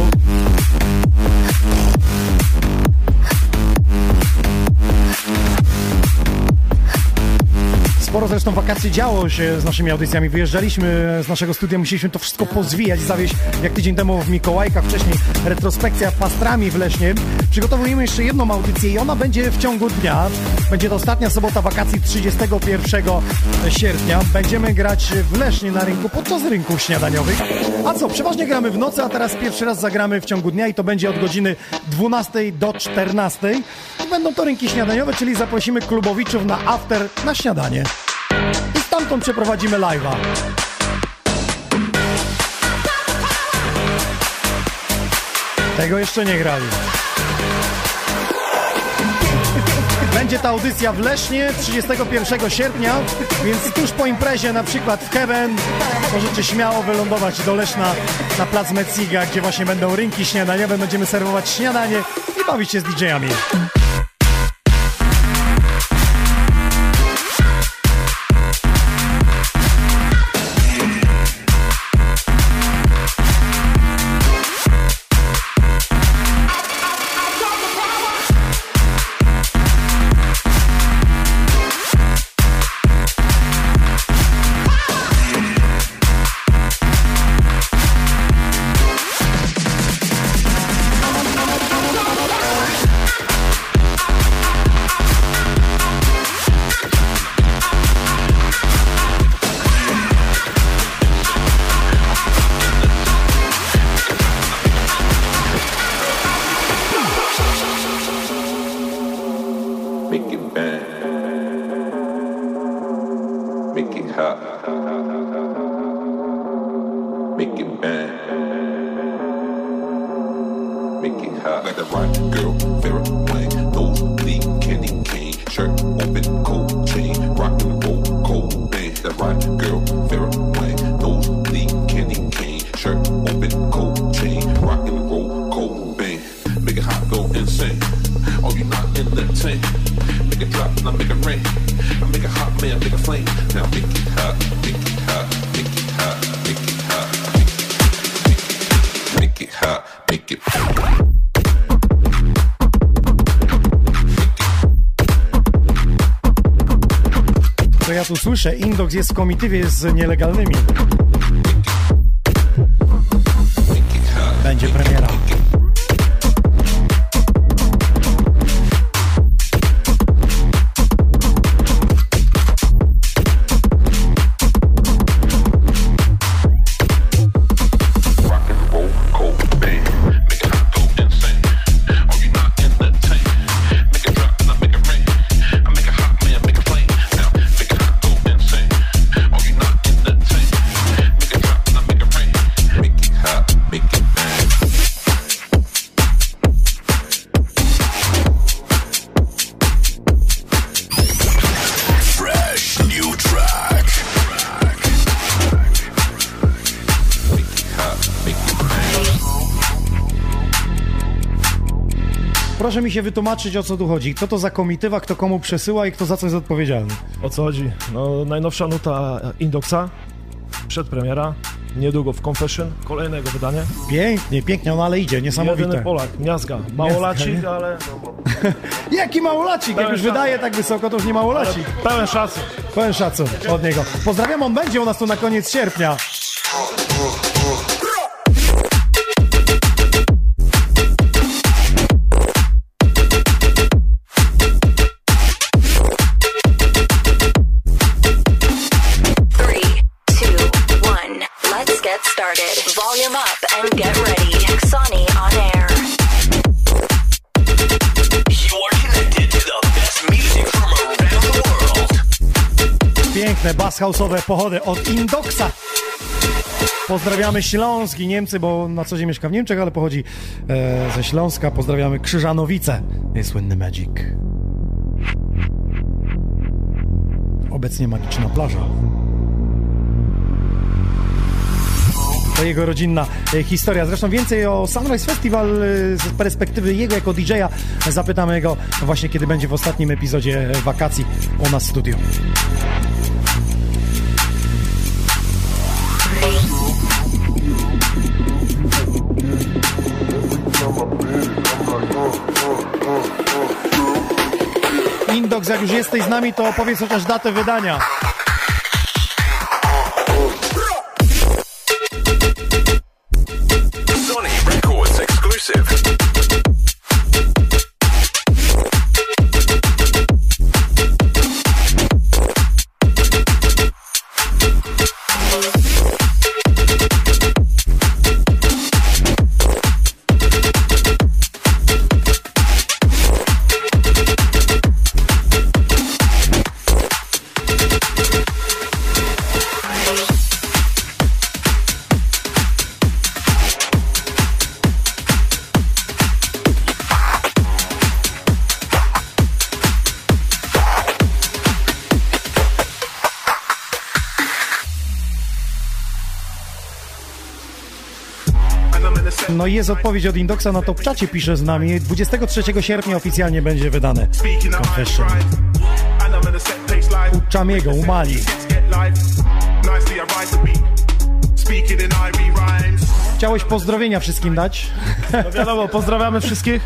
Speaker 1: Sporo zresztą wakacji działo się z naszymi audycjami. Wyjeżdżaliśmy z naszego studia, musieliśmy to wszystko pozwijać, zawieźć jak tydzień temu w Mikołajkach, wcześniej retrospekcja pastrami w Leśnie. Przygotowujemy jeszcze jedną audycję i ona będzie w ciągu dnia. Będzie to ostatnia sobota wakacji 31 sierpnia. Będziemy grać w Lesznie na rynku podczas rynków śniadaniowych. A co, przeważnie gramy w nocy, a teraz pierwszy raz zagramy w ciągu dnia i to będzie od godziny 12 do 14. I będą to rynki śniadaniowe, czyli zaprosimy klubowiczów na after na śniadanie. Stamtąd przeprowadzimy live'a. Tego jeszcze nie grali. Będzie ta audycja w Lesznie 31 sierpnia, więc tuż po imprezie, na przykład w Heaven, możecie śmiało wylądować do Leszna na plac Metsiga, gdzie właśnie będą rynki śniadaniowe, będziemy serwować śniadanie i bawić się z DJ-ami.
Speaker 19: It drop, now make it rain. I make it hot, man, make it flame. Now make it hot, make it hot, make it hot, make it hot, make it hot, make it
Speaker 1: To ja tu słyszę, Indox jest w komitywie z nielegalnymi. Proszę mi się wytłumaczyć, o co tu chodzi. Kto to za komitywa, kto komu przesyła i kto za co jest odpowiedzialny.
Speaker 17: O co chodzi? No, najnowsza nuta Indoxa, przedpremiera, niedługo w Confession, kolejne jego wydanie.
Speaker 1: Pięknie, pięknie, no ale idzie, niesamowite.
Speaker 17: Jedyny Polak, miazga. Małolacik, ale...
Speaker 1: Jaki małolacik, jak już wydaje tak wysoko, to już nie małolacik.
Speaker 17: Pełen szacun.
Speaker 1: Pełen szacun od niego. Pozdrawiam, on będzie u nas tu na koniec sierpnia. Piękne bass pochody od Indoxa. Pozdrawiamy Śląski, Niemcy, bo na co dzień mieszka w Niemczech, ale pochodzi e, ze Śląska. Pozdrawiamy Krzyżanowice. Słynny Magic. Obecnie magiczna plaża. To jego rodzinna e, historia. Zresztą więcej o Sunrise Festival e, z perspektywy jego jako DJ-a zapytamy go właśnie kiedy będzie w ostatnim epizodzie e, wakacji u nas w studiu. Już jesteś z nami, to opowiedz chociaż datę wydania. No i jest odpowiedź od Indoxa na top czacie, pisze z nami. 23 sierpnia oficjalnie będzie wydane Confession. U Chamiego, u Mali. Chciałeś pozdrowienia wszystkim dać?
Speaker 17: No wiadomo, pozdrawiamy wszystkich.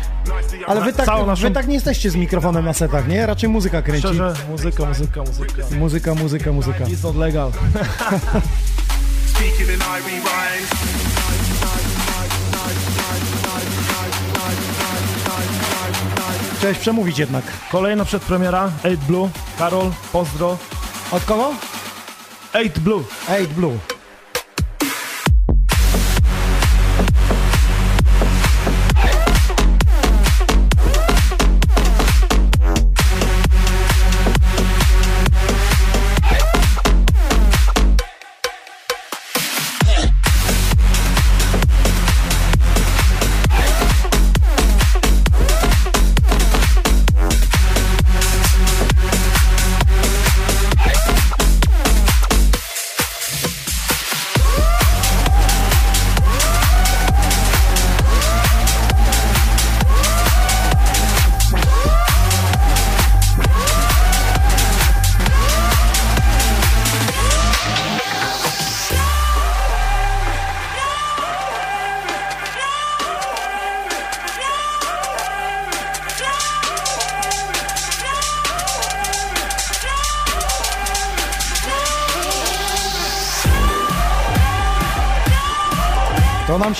Speaker 1: Ale wy tak,
Speaker 17: naszą-
Speaker 1: wy tak nie jesteście z mikrofonem na setach, nie? Raczej muzyka kręci.
Speaker 17: Szczerze, muzyka, muzyka, muzyka.
Speaker 1: Muzyka, muzyka, muzyka.
Speaker 17: It's not legal.
Speaker 1: Chciałeś przemówić jednak.
Speaker 17: Kolejna przedpremiera, 8 Blue, Karol, pozdro.
Speaker 1: Od kogo?
Speaker 17: 8 Blue.
Speaker 1: 8 Blue.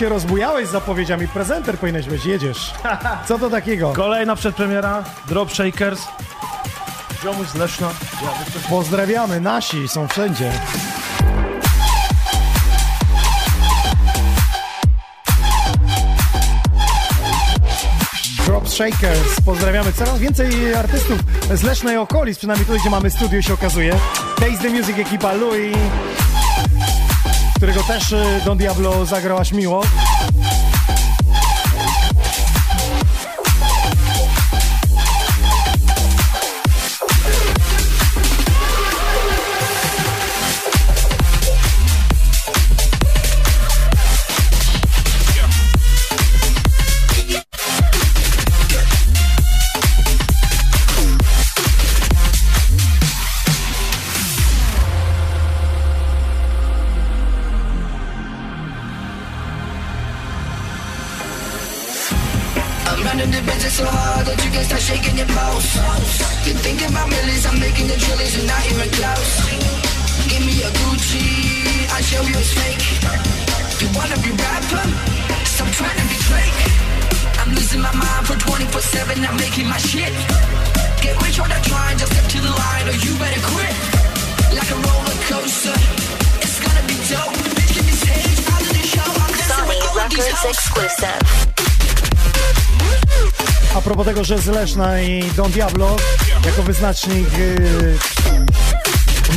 Speaker 1: Się rozbujałeś z zapowiedziami. Prezenter powinieneś być, jedziesz. Co to takiego?
Speaker 17: Kolejna przedpremiera, Drop Shakers. Ziomuś z Leszna.
Speaker 1: Pozdrawiamy, nasi są wszędzie. Drop Shakers, pozdrawiamy. Coraz więcej artystów z Lesznej okolic, przynajmniej tu, gdzie mamy studio, się okazuje. Taste the Music ekipa Louis, którego też y, Don Diablo zagrał aż miło. Leszna i Don Diablo jako wyznacznik yy,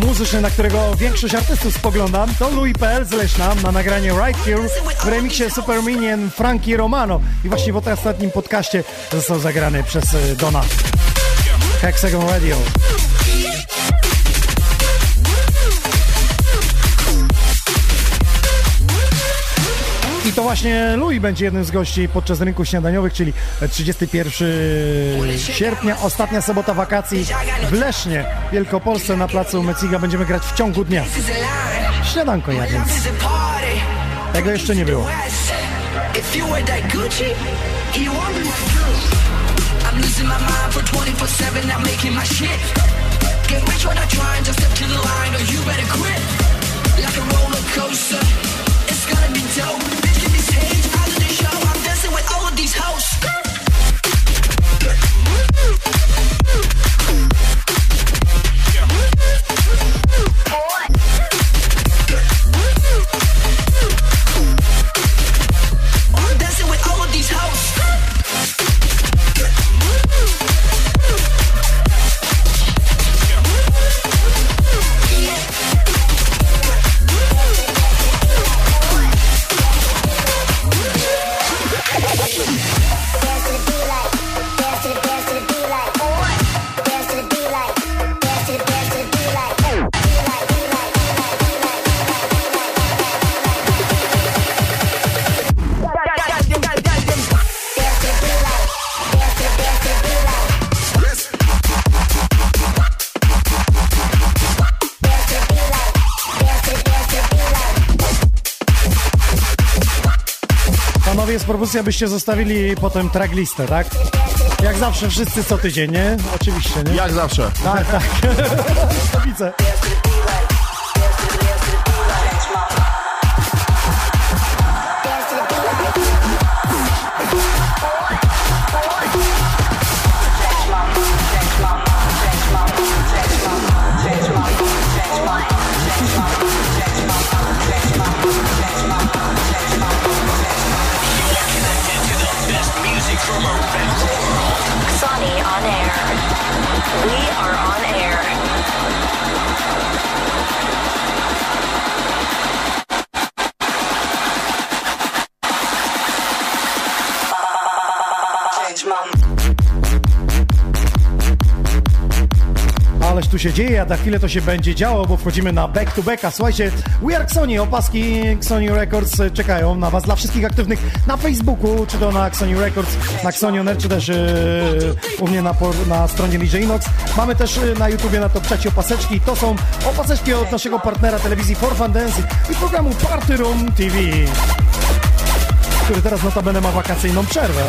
Speaker 1: muzyczny, na którego większość artystów spoglądam, to Louis.pl z na nagranie Right Here w remiksie Super Minion Frankie Romano. I właśnie w ostatnim podcaście został zagrany przez yy, Dona. Hexagon Radio. I to właśnie Louis będzie jednym z gości podczas rynku śniadaniowych, czyli 31 sierpnia, ostatnia sobota wakacji w Lesznie, Wielkopolsce na placu Meciga. Będziemy grać w ciągu dnia. Śniadanko ja więc. Tego jeszcze nie było.
Speaker 20: If you wear that Gucci, you won't be my girl. I'm losing my mind for 24-7, I'm making my shit. Get rich or not trying, just step to the line or you better quit. Like a roller coaster, it's gonna be dope. These hoes.
Speaker 1: Propozycja, byście zostawili potem tracklistę, tak? Jak zawsze, wszyscy co tydzień, nie? Oczywiście, nie?
Speaker 16: Jak zawsze.
Speaker 1: Tak, tak. Widzę. Się dzieje, a za chwilę to się będzie działo, bo wchodzimy na back to backa. Słuchajcie, We Are Xoni, opaski Xoni Records e, czekają na Was, dla wszystkich aktywnych na Facebooku, czy to na Xoni Records, na Xonioner, czy też e, u mnie na, na stronie DJ Inox. Mamy też e, na YouTubie na to trzecie opaseczki. To są opaseczki od naszego partnera telewizji For Fun Dance i programu Party Room TV, który teraz notabene ma wakacyjną przerwę.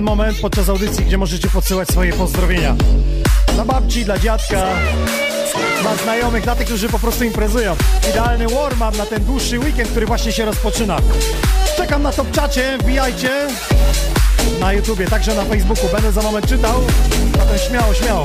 Speaker 18: Ten moment podczas audycji, gdzie możecie podsyłać swoje pozdrowienia. Dla babci, dla dziadka, dla znajomych, dla tych, którzy po prostu imprezują. Idealny warm-up na ten dłuższy weekend, który właśnie się rozpoczyna. Czekam na topczacie, wbijajcie na YouTubie, także na Facebooku. Będę za moment czytał, zatem śmiało, śmiało.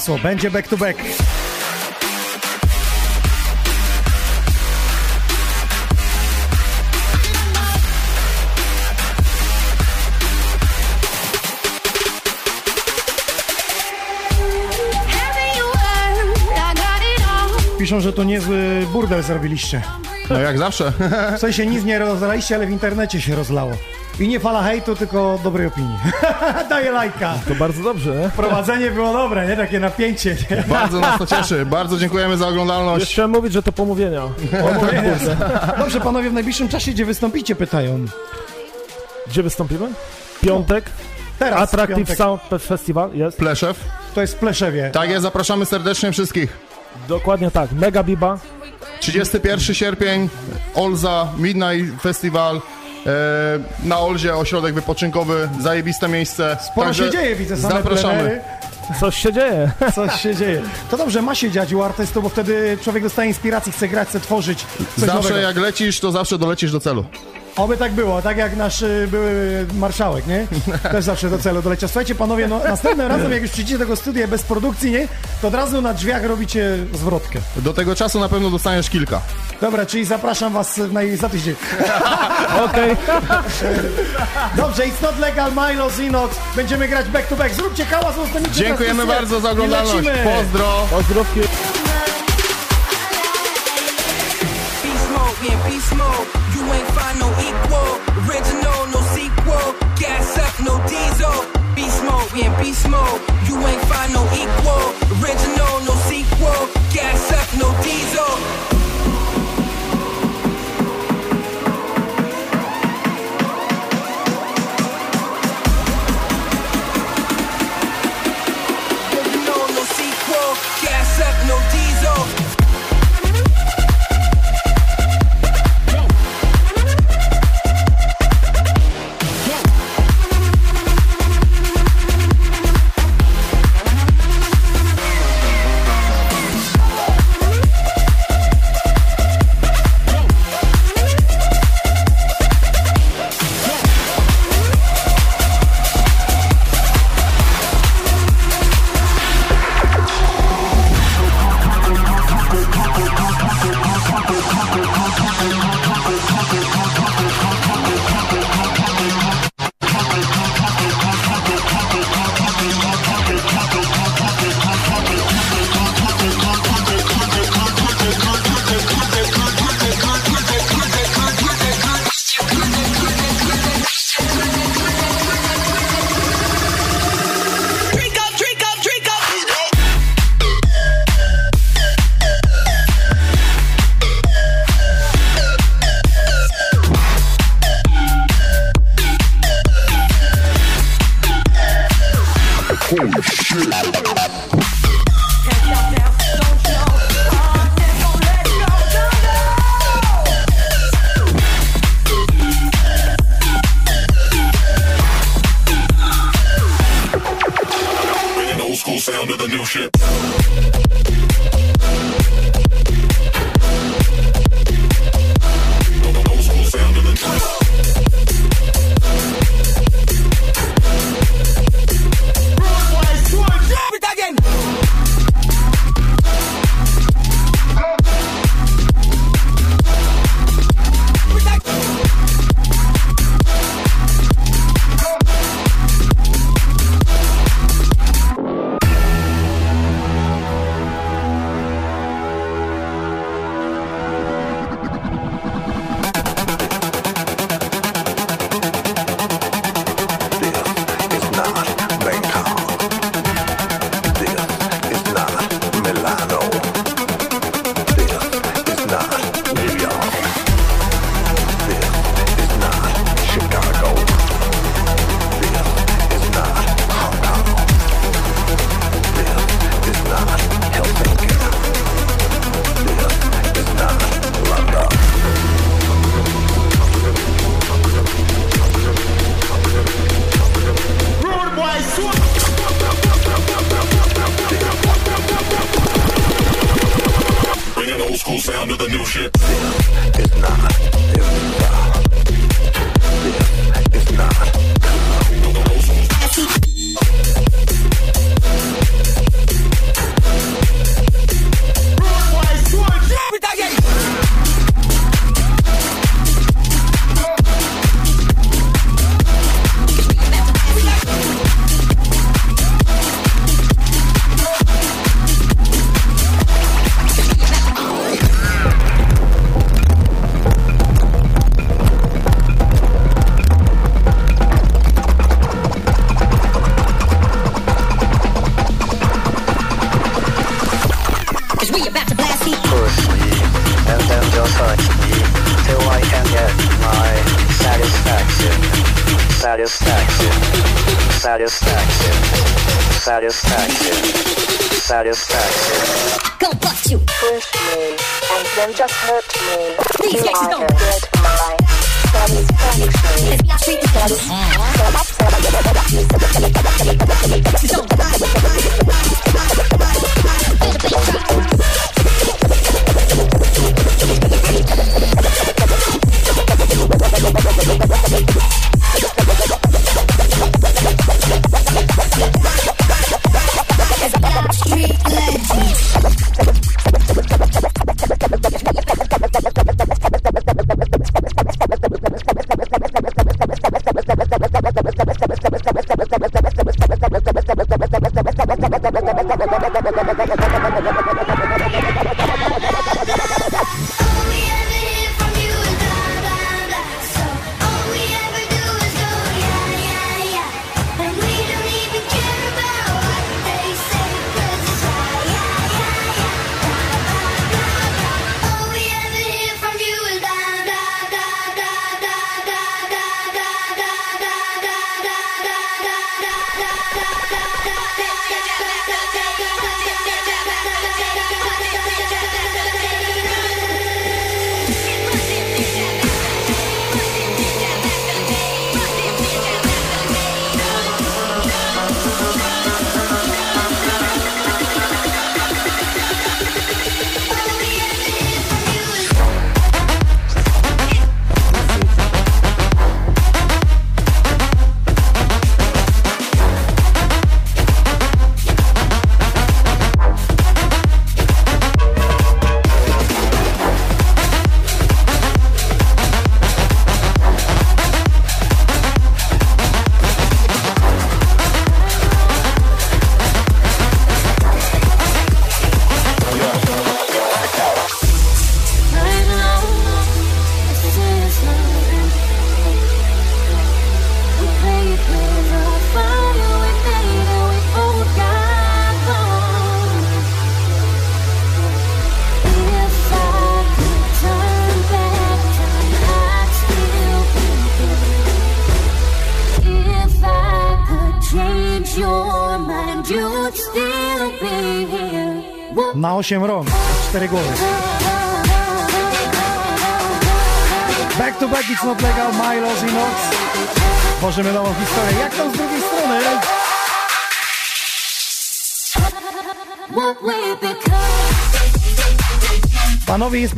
Speaker 18: Hasło, będzie back to back. Piszą, że to niezły burdel zrobiliście.
Speaker 16: No jak zawsze.
Speaker 18: W sensie nic nie rozlaliście, ale w internecie się rozlało. I nie fala hejtu, tylko dobrej opinii. Daję lajka.
Speaker 17: To bardzo dobrze, nie?
Speaker 18: Prowadzenie było dobre, nie? Takie napięcie. Nie?
Speaker 16: Bardzo nas to cieszy. Bardzo dziękujemy za oglądalność.
Speaker 17: Jeszcze chciałem mówić, że to pomówienia.
Speaker 18: Pomówienia. Dobrze, panowie, w najbliższym czasie, gdzie wystąpicie, pytają.
Speaker 17: Gdzie wystąpimy? Piątek.
Speaker 18: Teraz,
Speaker 17: Attractive
Speaker 18: piątek.
Speaker 17: Sound Festival jest.
Speaker 16: Pleszew.
Speaker 18: To jest w Pleszewie.
Speaker 16: Tak jest, zapraszamy serdecznie wszystkich.
Speaker 17: Dokładnie tak. Mega Biba.
Speaker 16: 31 sierpień, Olza, Midnight Festival. E, na Olzie ośrodek wypoczynkowy, zajebiste miejsce.
Speaker 1: Sporo
Speaker 16: Także
Speaker 1: się dzieje, widzę, same
Speaker 16: Zapraszamy.
Speaker 1: plenery.
Speaker 17: Coś się dzieje.
Speaker 1: Coś się dzieje. To dobrze, ma się dziać u artystów, bo wtedy człowiek dostaje inspiracji, chce grać, chce tworzyć coś
Speaker 16: Zawsze
Speaker 1: nowego.
Speaker 16: jak lecisz, to zawsze dolecisz do celu.
Speaker 1: Oby tak było, tak jak nasz y, były marszałek, nie? Też zawsze do celu doleciał. Słuchajcie, panowie, no następnym razem, jak już przyjdziecie do tego studia bez produkcji, nie? To od razu na drzwiach robicie zwrotkę.
Speaker 16: Do tego czasu na pewno dostaniesz kilka.
Speaker 1: Dobra, czyli zapraszam was na, za tydzień.
Speaker 17: Okej.
Speaker 1: Dobrze, it's not legal, Milo, Zinox. Będziemy grać back to back. Zróbcie hałas, zostaniecie
Speaker 16: Dziękujemy bardzo za oglądalność. Pozdro.
Speaker 17: Pozdrówki.
Speaker 10: Beast mode. You ain't find no equal. Original, no sequel. Gas up, no diesel.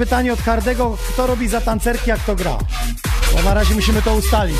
Speaker 18: pytanie od Hardego, kto robi za tancerki, jak to gra. Bo na razie musimy to ustalić.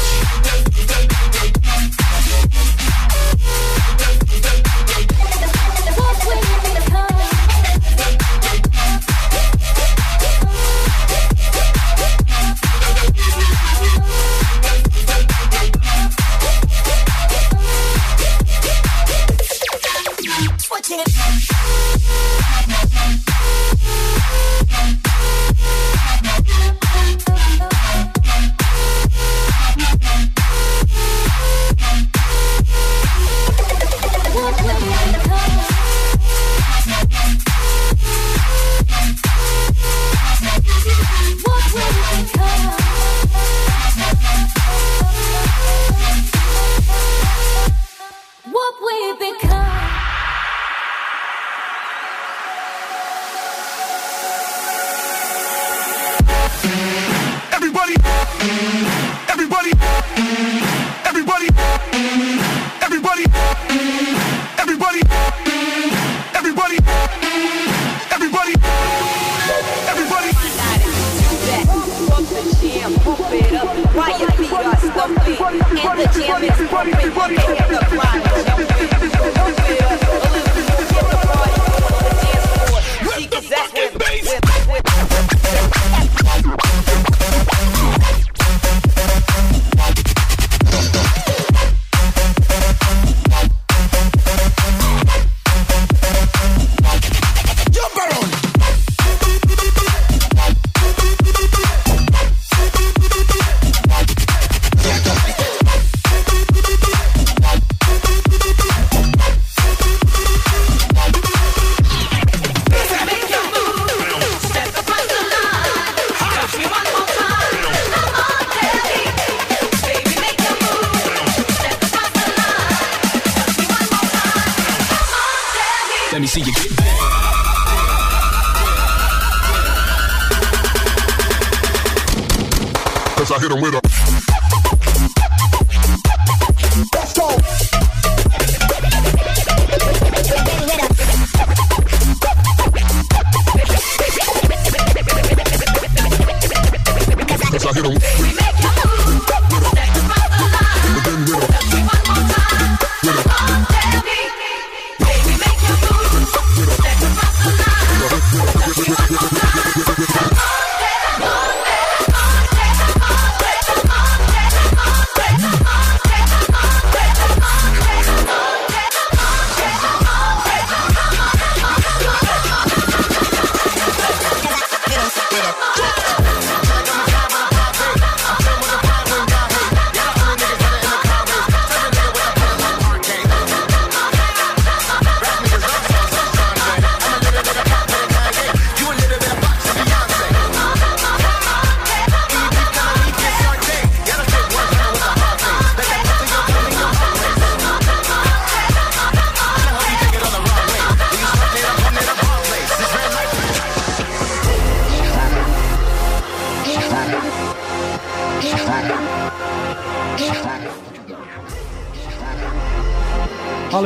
Speaker 9: everybody, everybody.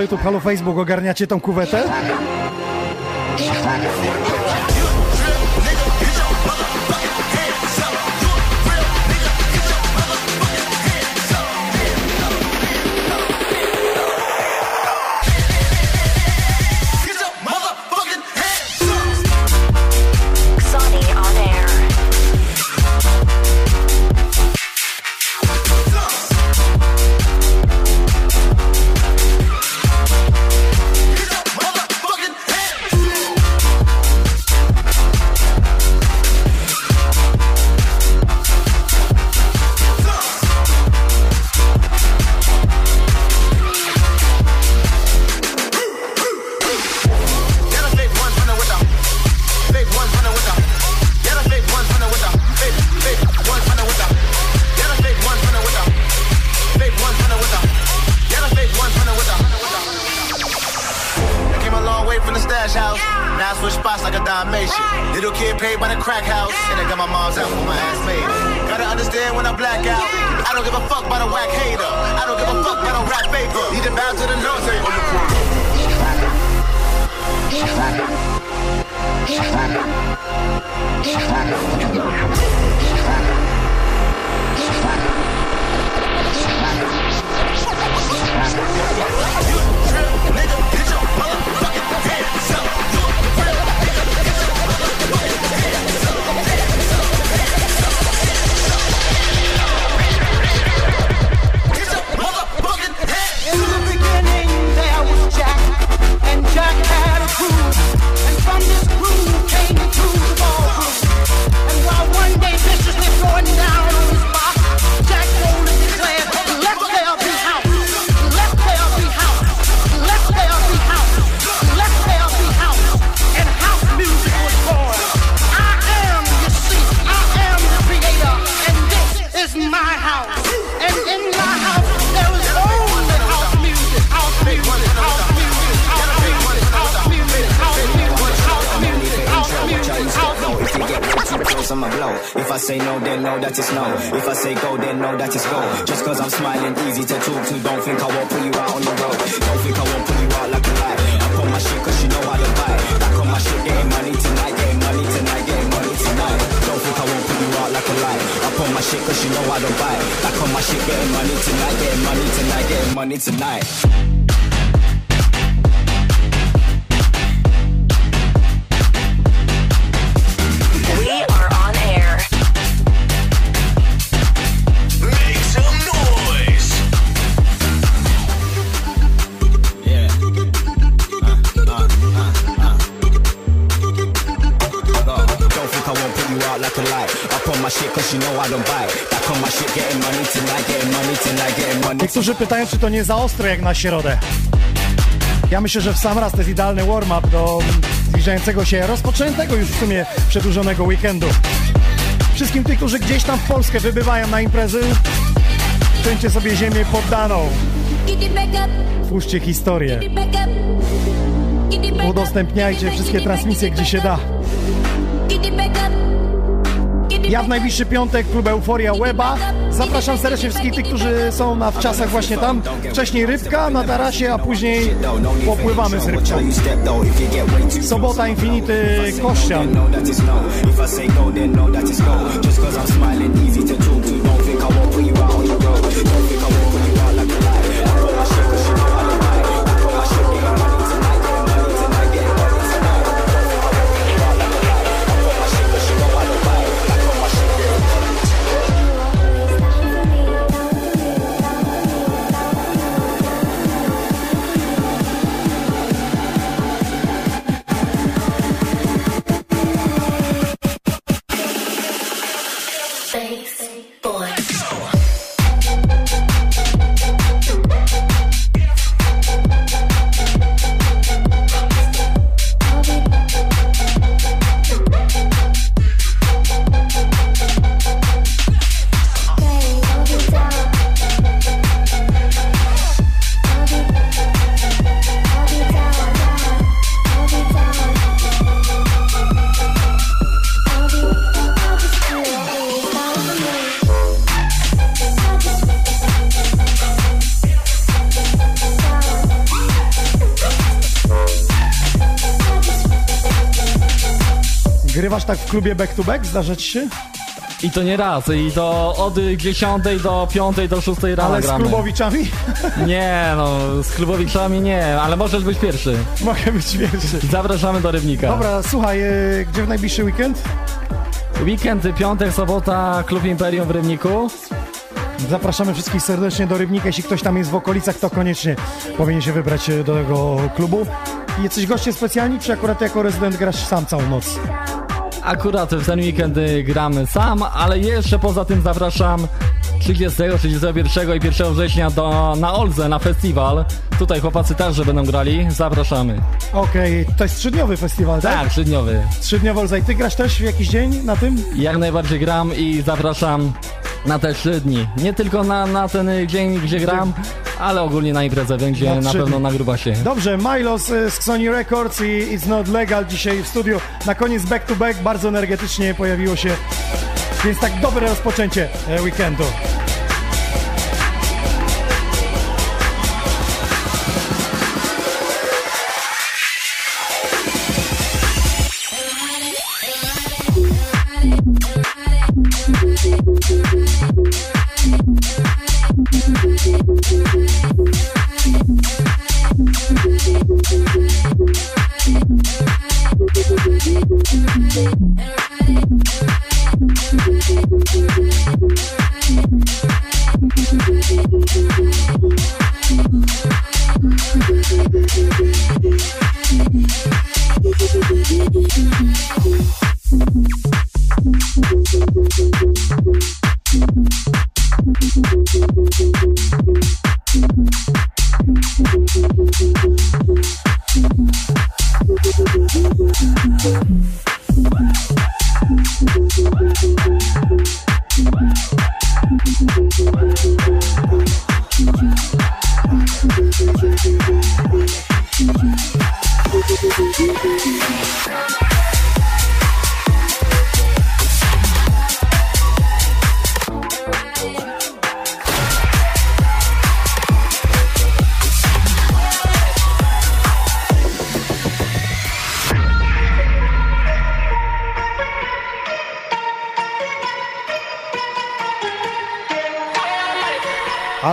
Speaker 21: YouTube, halo Facebook, ogarniacie tą kuwetę? za ostro jak na środę. Ja myślę, że w sam raz to jest idealny warm-up do zbliżającego się, rozpoczętego już w sumie przedłużonego weekendu. Wszystkim tych, którzy gdzieś tam w Polskę wybywają na imprezy, szczęście sobie ziemię poddaną. Twórzcie historię. Udostępniajcie wszystkie transmisje, gdzie się da.
Speaker 1: Ja w najbliższy piątek klub Euforia Weba Zapraszam serdecznie wszystkich tych, którzy są na wczasach właśnie tam. Wcześniej rybka na tarasie, a później popływamy z rybką. Sobota Infinity Kościan. Tak w klubie back to back? Zdarza ci się?
Speaker 3: I to nie raz, i to od 10 do 5 do 6 rano
Speaker 1: Ale z
Speaker 3: gramy.
Speaker 1: klubowiczami?
Speaker 3: Nie, no, z klubowiczami nie, ale możesz być pierwszy.
Speaker 1: Mogę być pierwszy.
Speaker 3: Zapraszamy do Rybnika.
Speaker 1: Dobra, słuchaj, e, gdzie w najbliższy weekend?
Speaker 3: Weekend, piątek, sobota, Klub Imperium w Rybniku.
Speaker 1: Zapraszamy wszystkich serdecznie do Rybnika. Jeśli ktoś tam jest w okolicach, to koniecznie powinien się wybrać e, do tego klubu. Jesteś gościem specjalni, czy akurat jako rezydent grasz sam całą noc?
Speaker 3: Akurat w ten weekend y, gramy sam, ale jeszcze poza tym zapraszam 30, 31 i 1 września do, na Olze, na festiwal. Tutaj chłopacy także będą grali, zapraszamy.
Speaker 1: Okej, to jest trzydniowy festiwal, tak?
Speaker 3: Tak, trzydniowy.
Speaker 1: Trzydniowy Olza. I ty grasz też w jakiś dzień na tym?
Speaker 3: Jak najbardziej gram i zapraszam na te trzy dni. Nie tylko na, na ten y, dzień, gdzie gram, ale ogólnie na imprezę będzie
Speaker 1: Na
Speaker 3: na, pewno
Speaker 1: dni.
Speaker 3: na grubasie.
Speaker 1: Dobrze, Milos e, z Sony Records i It's Not Legal dzisiaj w studiu. Na koniec back to back, bardzo energetycznie pojawiło się, więc tak dobre rozpoczęcie e, weekendu.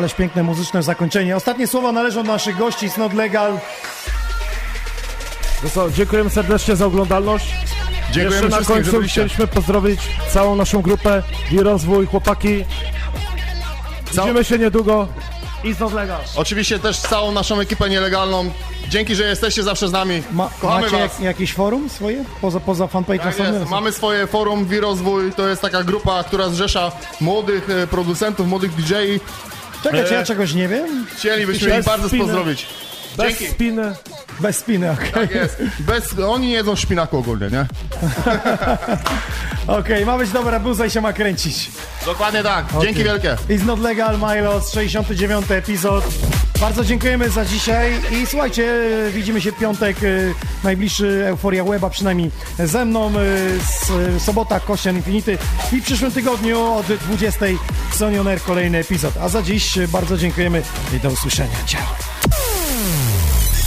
Speaker 1: Ależ piękne muzyczne zakończenie. Ostatnie słowa należą do naszych gości z Not Legal.
Speaker 17: Co, dziękujemy serdecznie za oglądalność.
Speaker 16: Dziękujemy
Speaker 17: Jeszcze na końcu chcieliśmy pozdrowić całą naszą grupę i rozwój, chłopaki. Widzimy się niedługo i z Legal.
Speaker 16: Oczywiście też całą naszą ekipę nielegalną. Dzięki, że jesteście zawsze z nami.
Speaker 1: Ma,
Speaker 16: Kochamy
Speaker 1: macie
Speaker 16: was.
Speaker 1: jak, jakieś forum swoje? Poza, poza fanpage'a
Speaker 16: Tak jest. Mamy swoje forum Wirozwój. To jest taka grupa, która zrzesza młodych e, producentów, młodych DJ-i.
Speaker 1: Czekaj, czy ja czegoś nie wiem?
Speaker 16: Chcielibyśmy ich bardzo pozdrowić.
Speaker 17: Bez
Speaker 16: Dzięki.
Speaker 17: spiny.
Speaker 1: Bez spiny, okej.
Speaker 16: Tak jest. Bez, oni nie jedzą szpinaku ogólnie, nie?
Speaker 1: Okej, ma być dobra buza i się ma kręcić.
Speaker 16: Dokładnie tak. Dzięki
Speaker 1: Okej.
Speaker 16: wielkie.
Speaker 1: It's Not Legal, Milos, 69 epizod. Bardzo dziękujemy za dzisiaj i słuchajcie, widzimy się w piątek y, najbliższy Euforia Weba, przynajmniej ze mną. y, sobota Kościan Infinity i w przyszłym tygodniu od 20 w Sony On Air kolejny epizod. A za dziś bardzo dziękujemy i do usłyszenia. Ciao.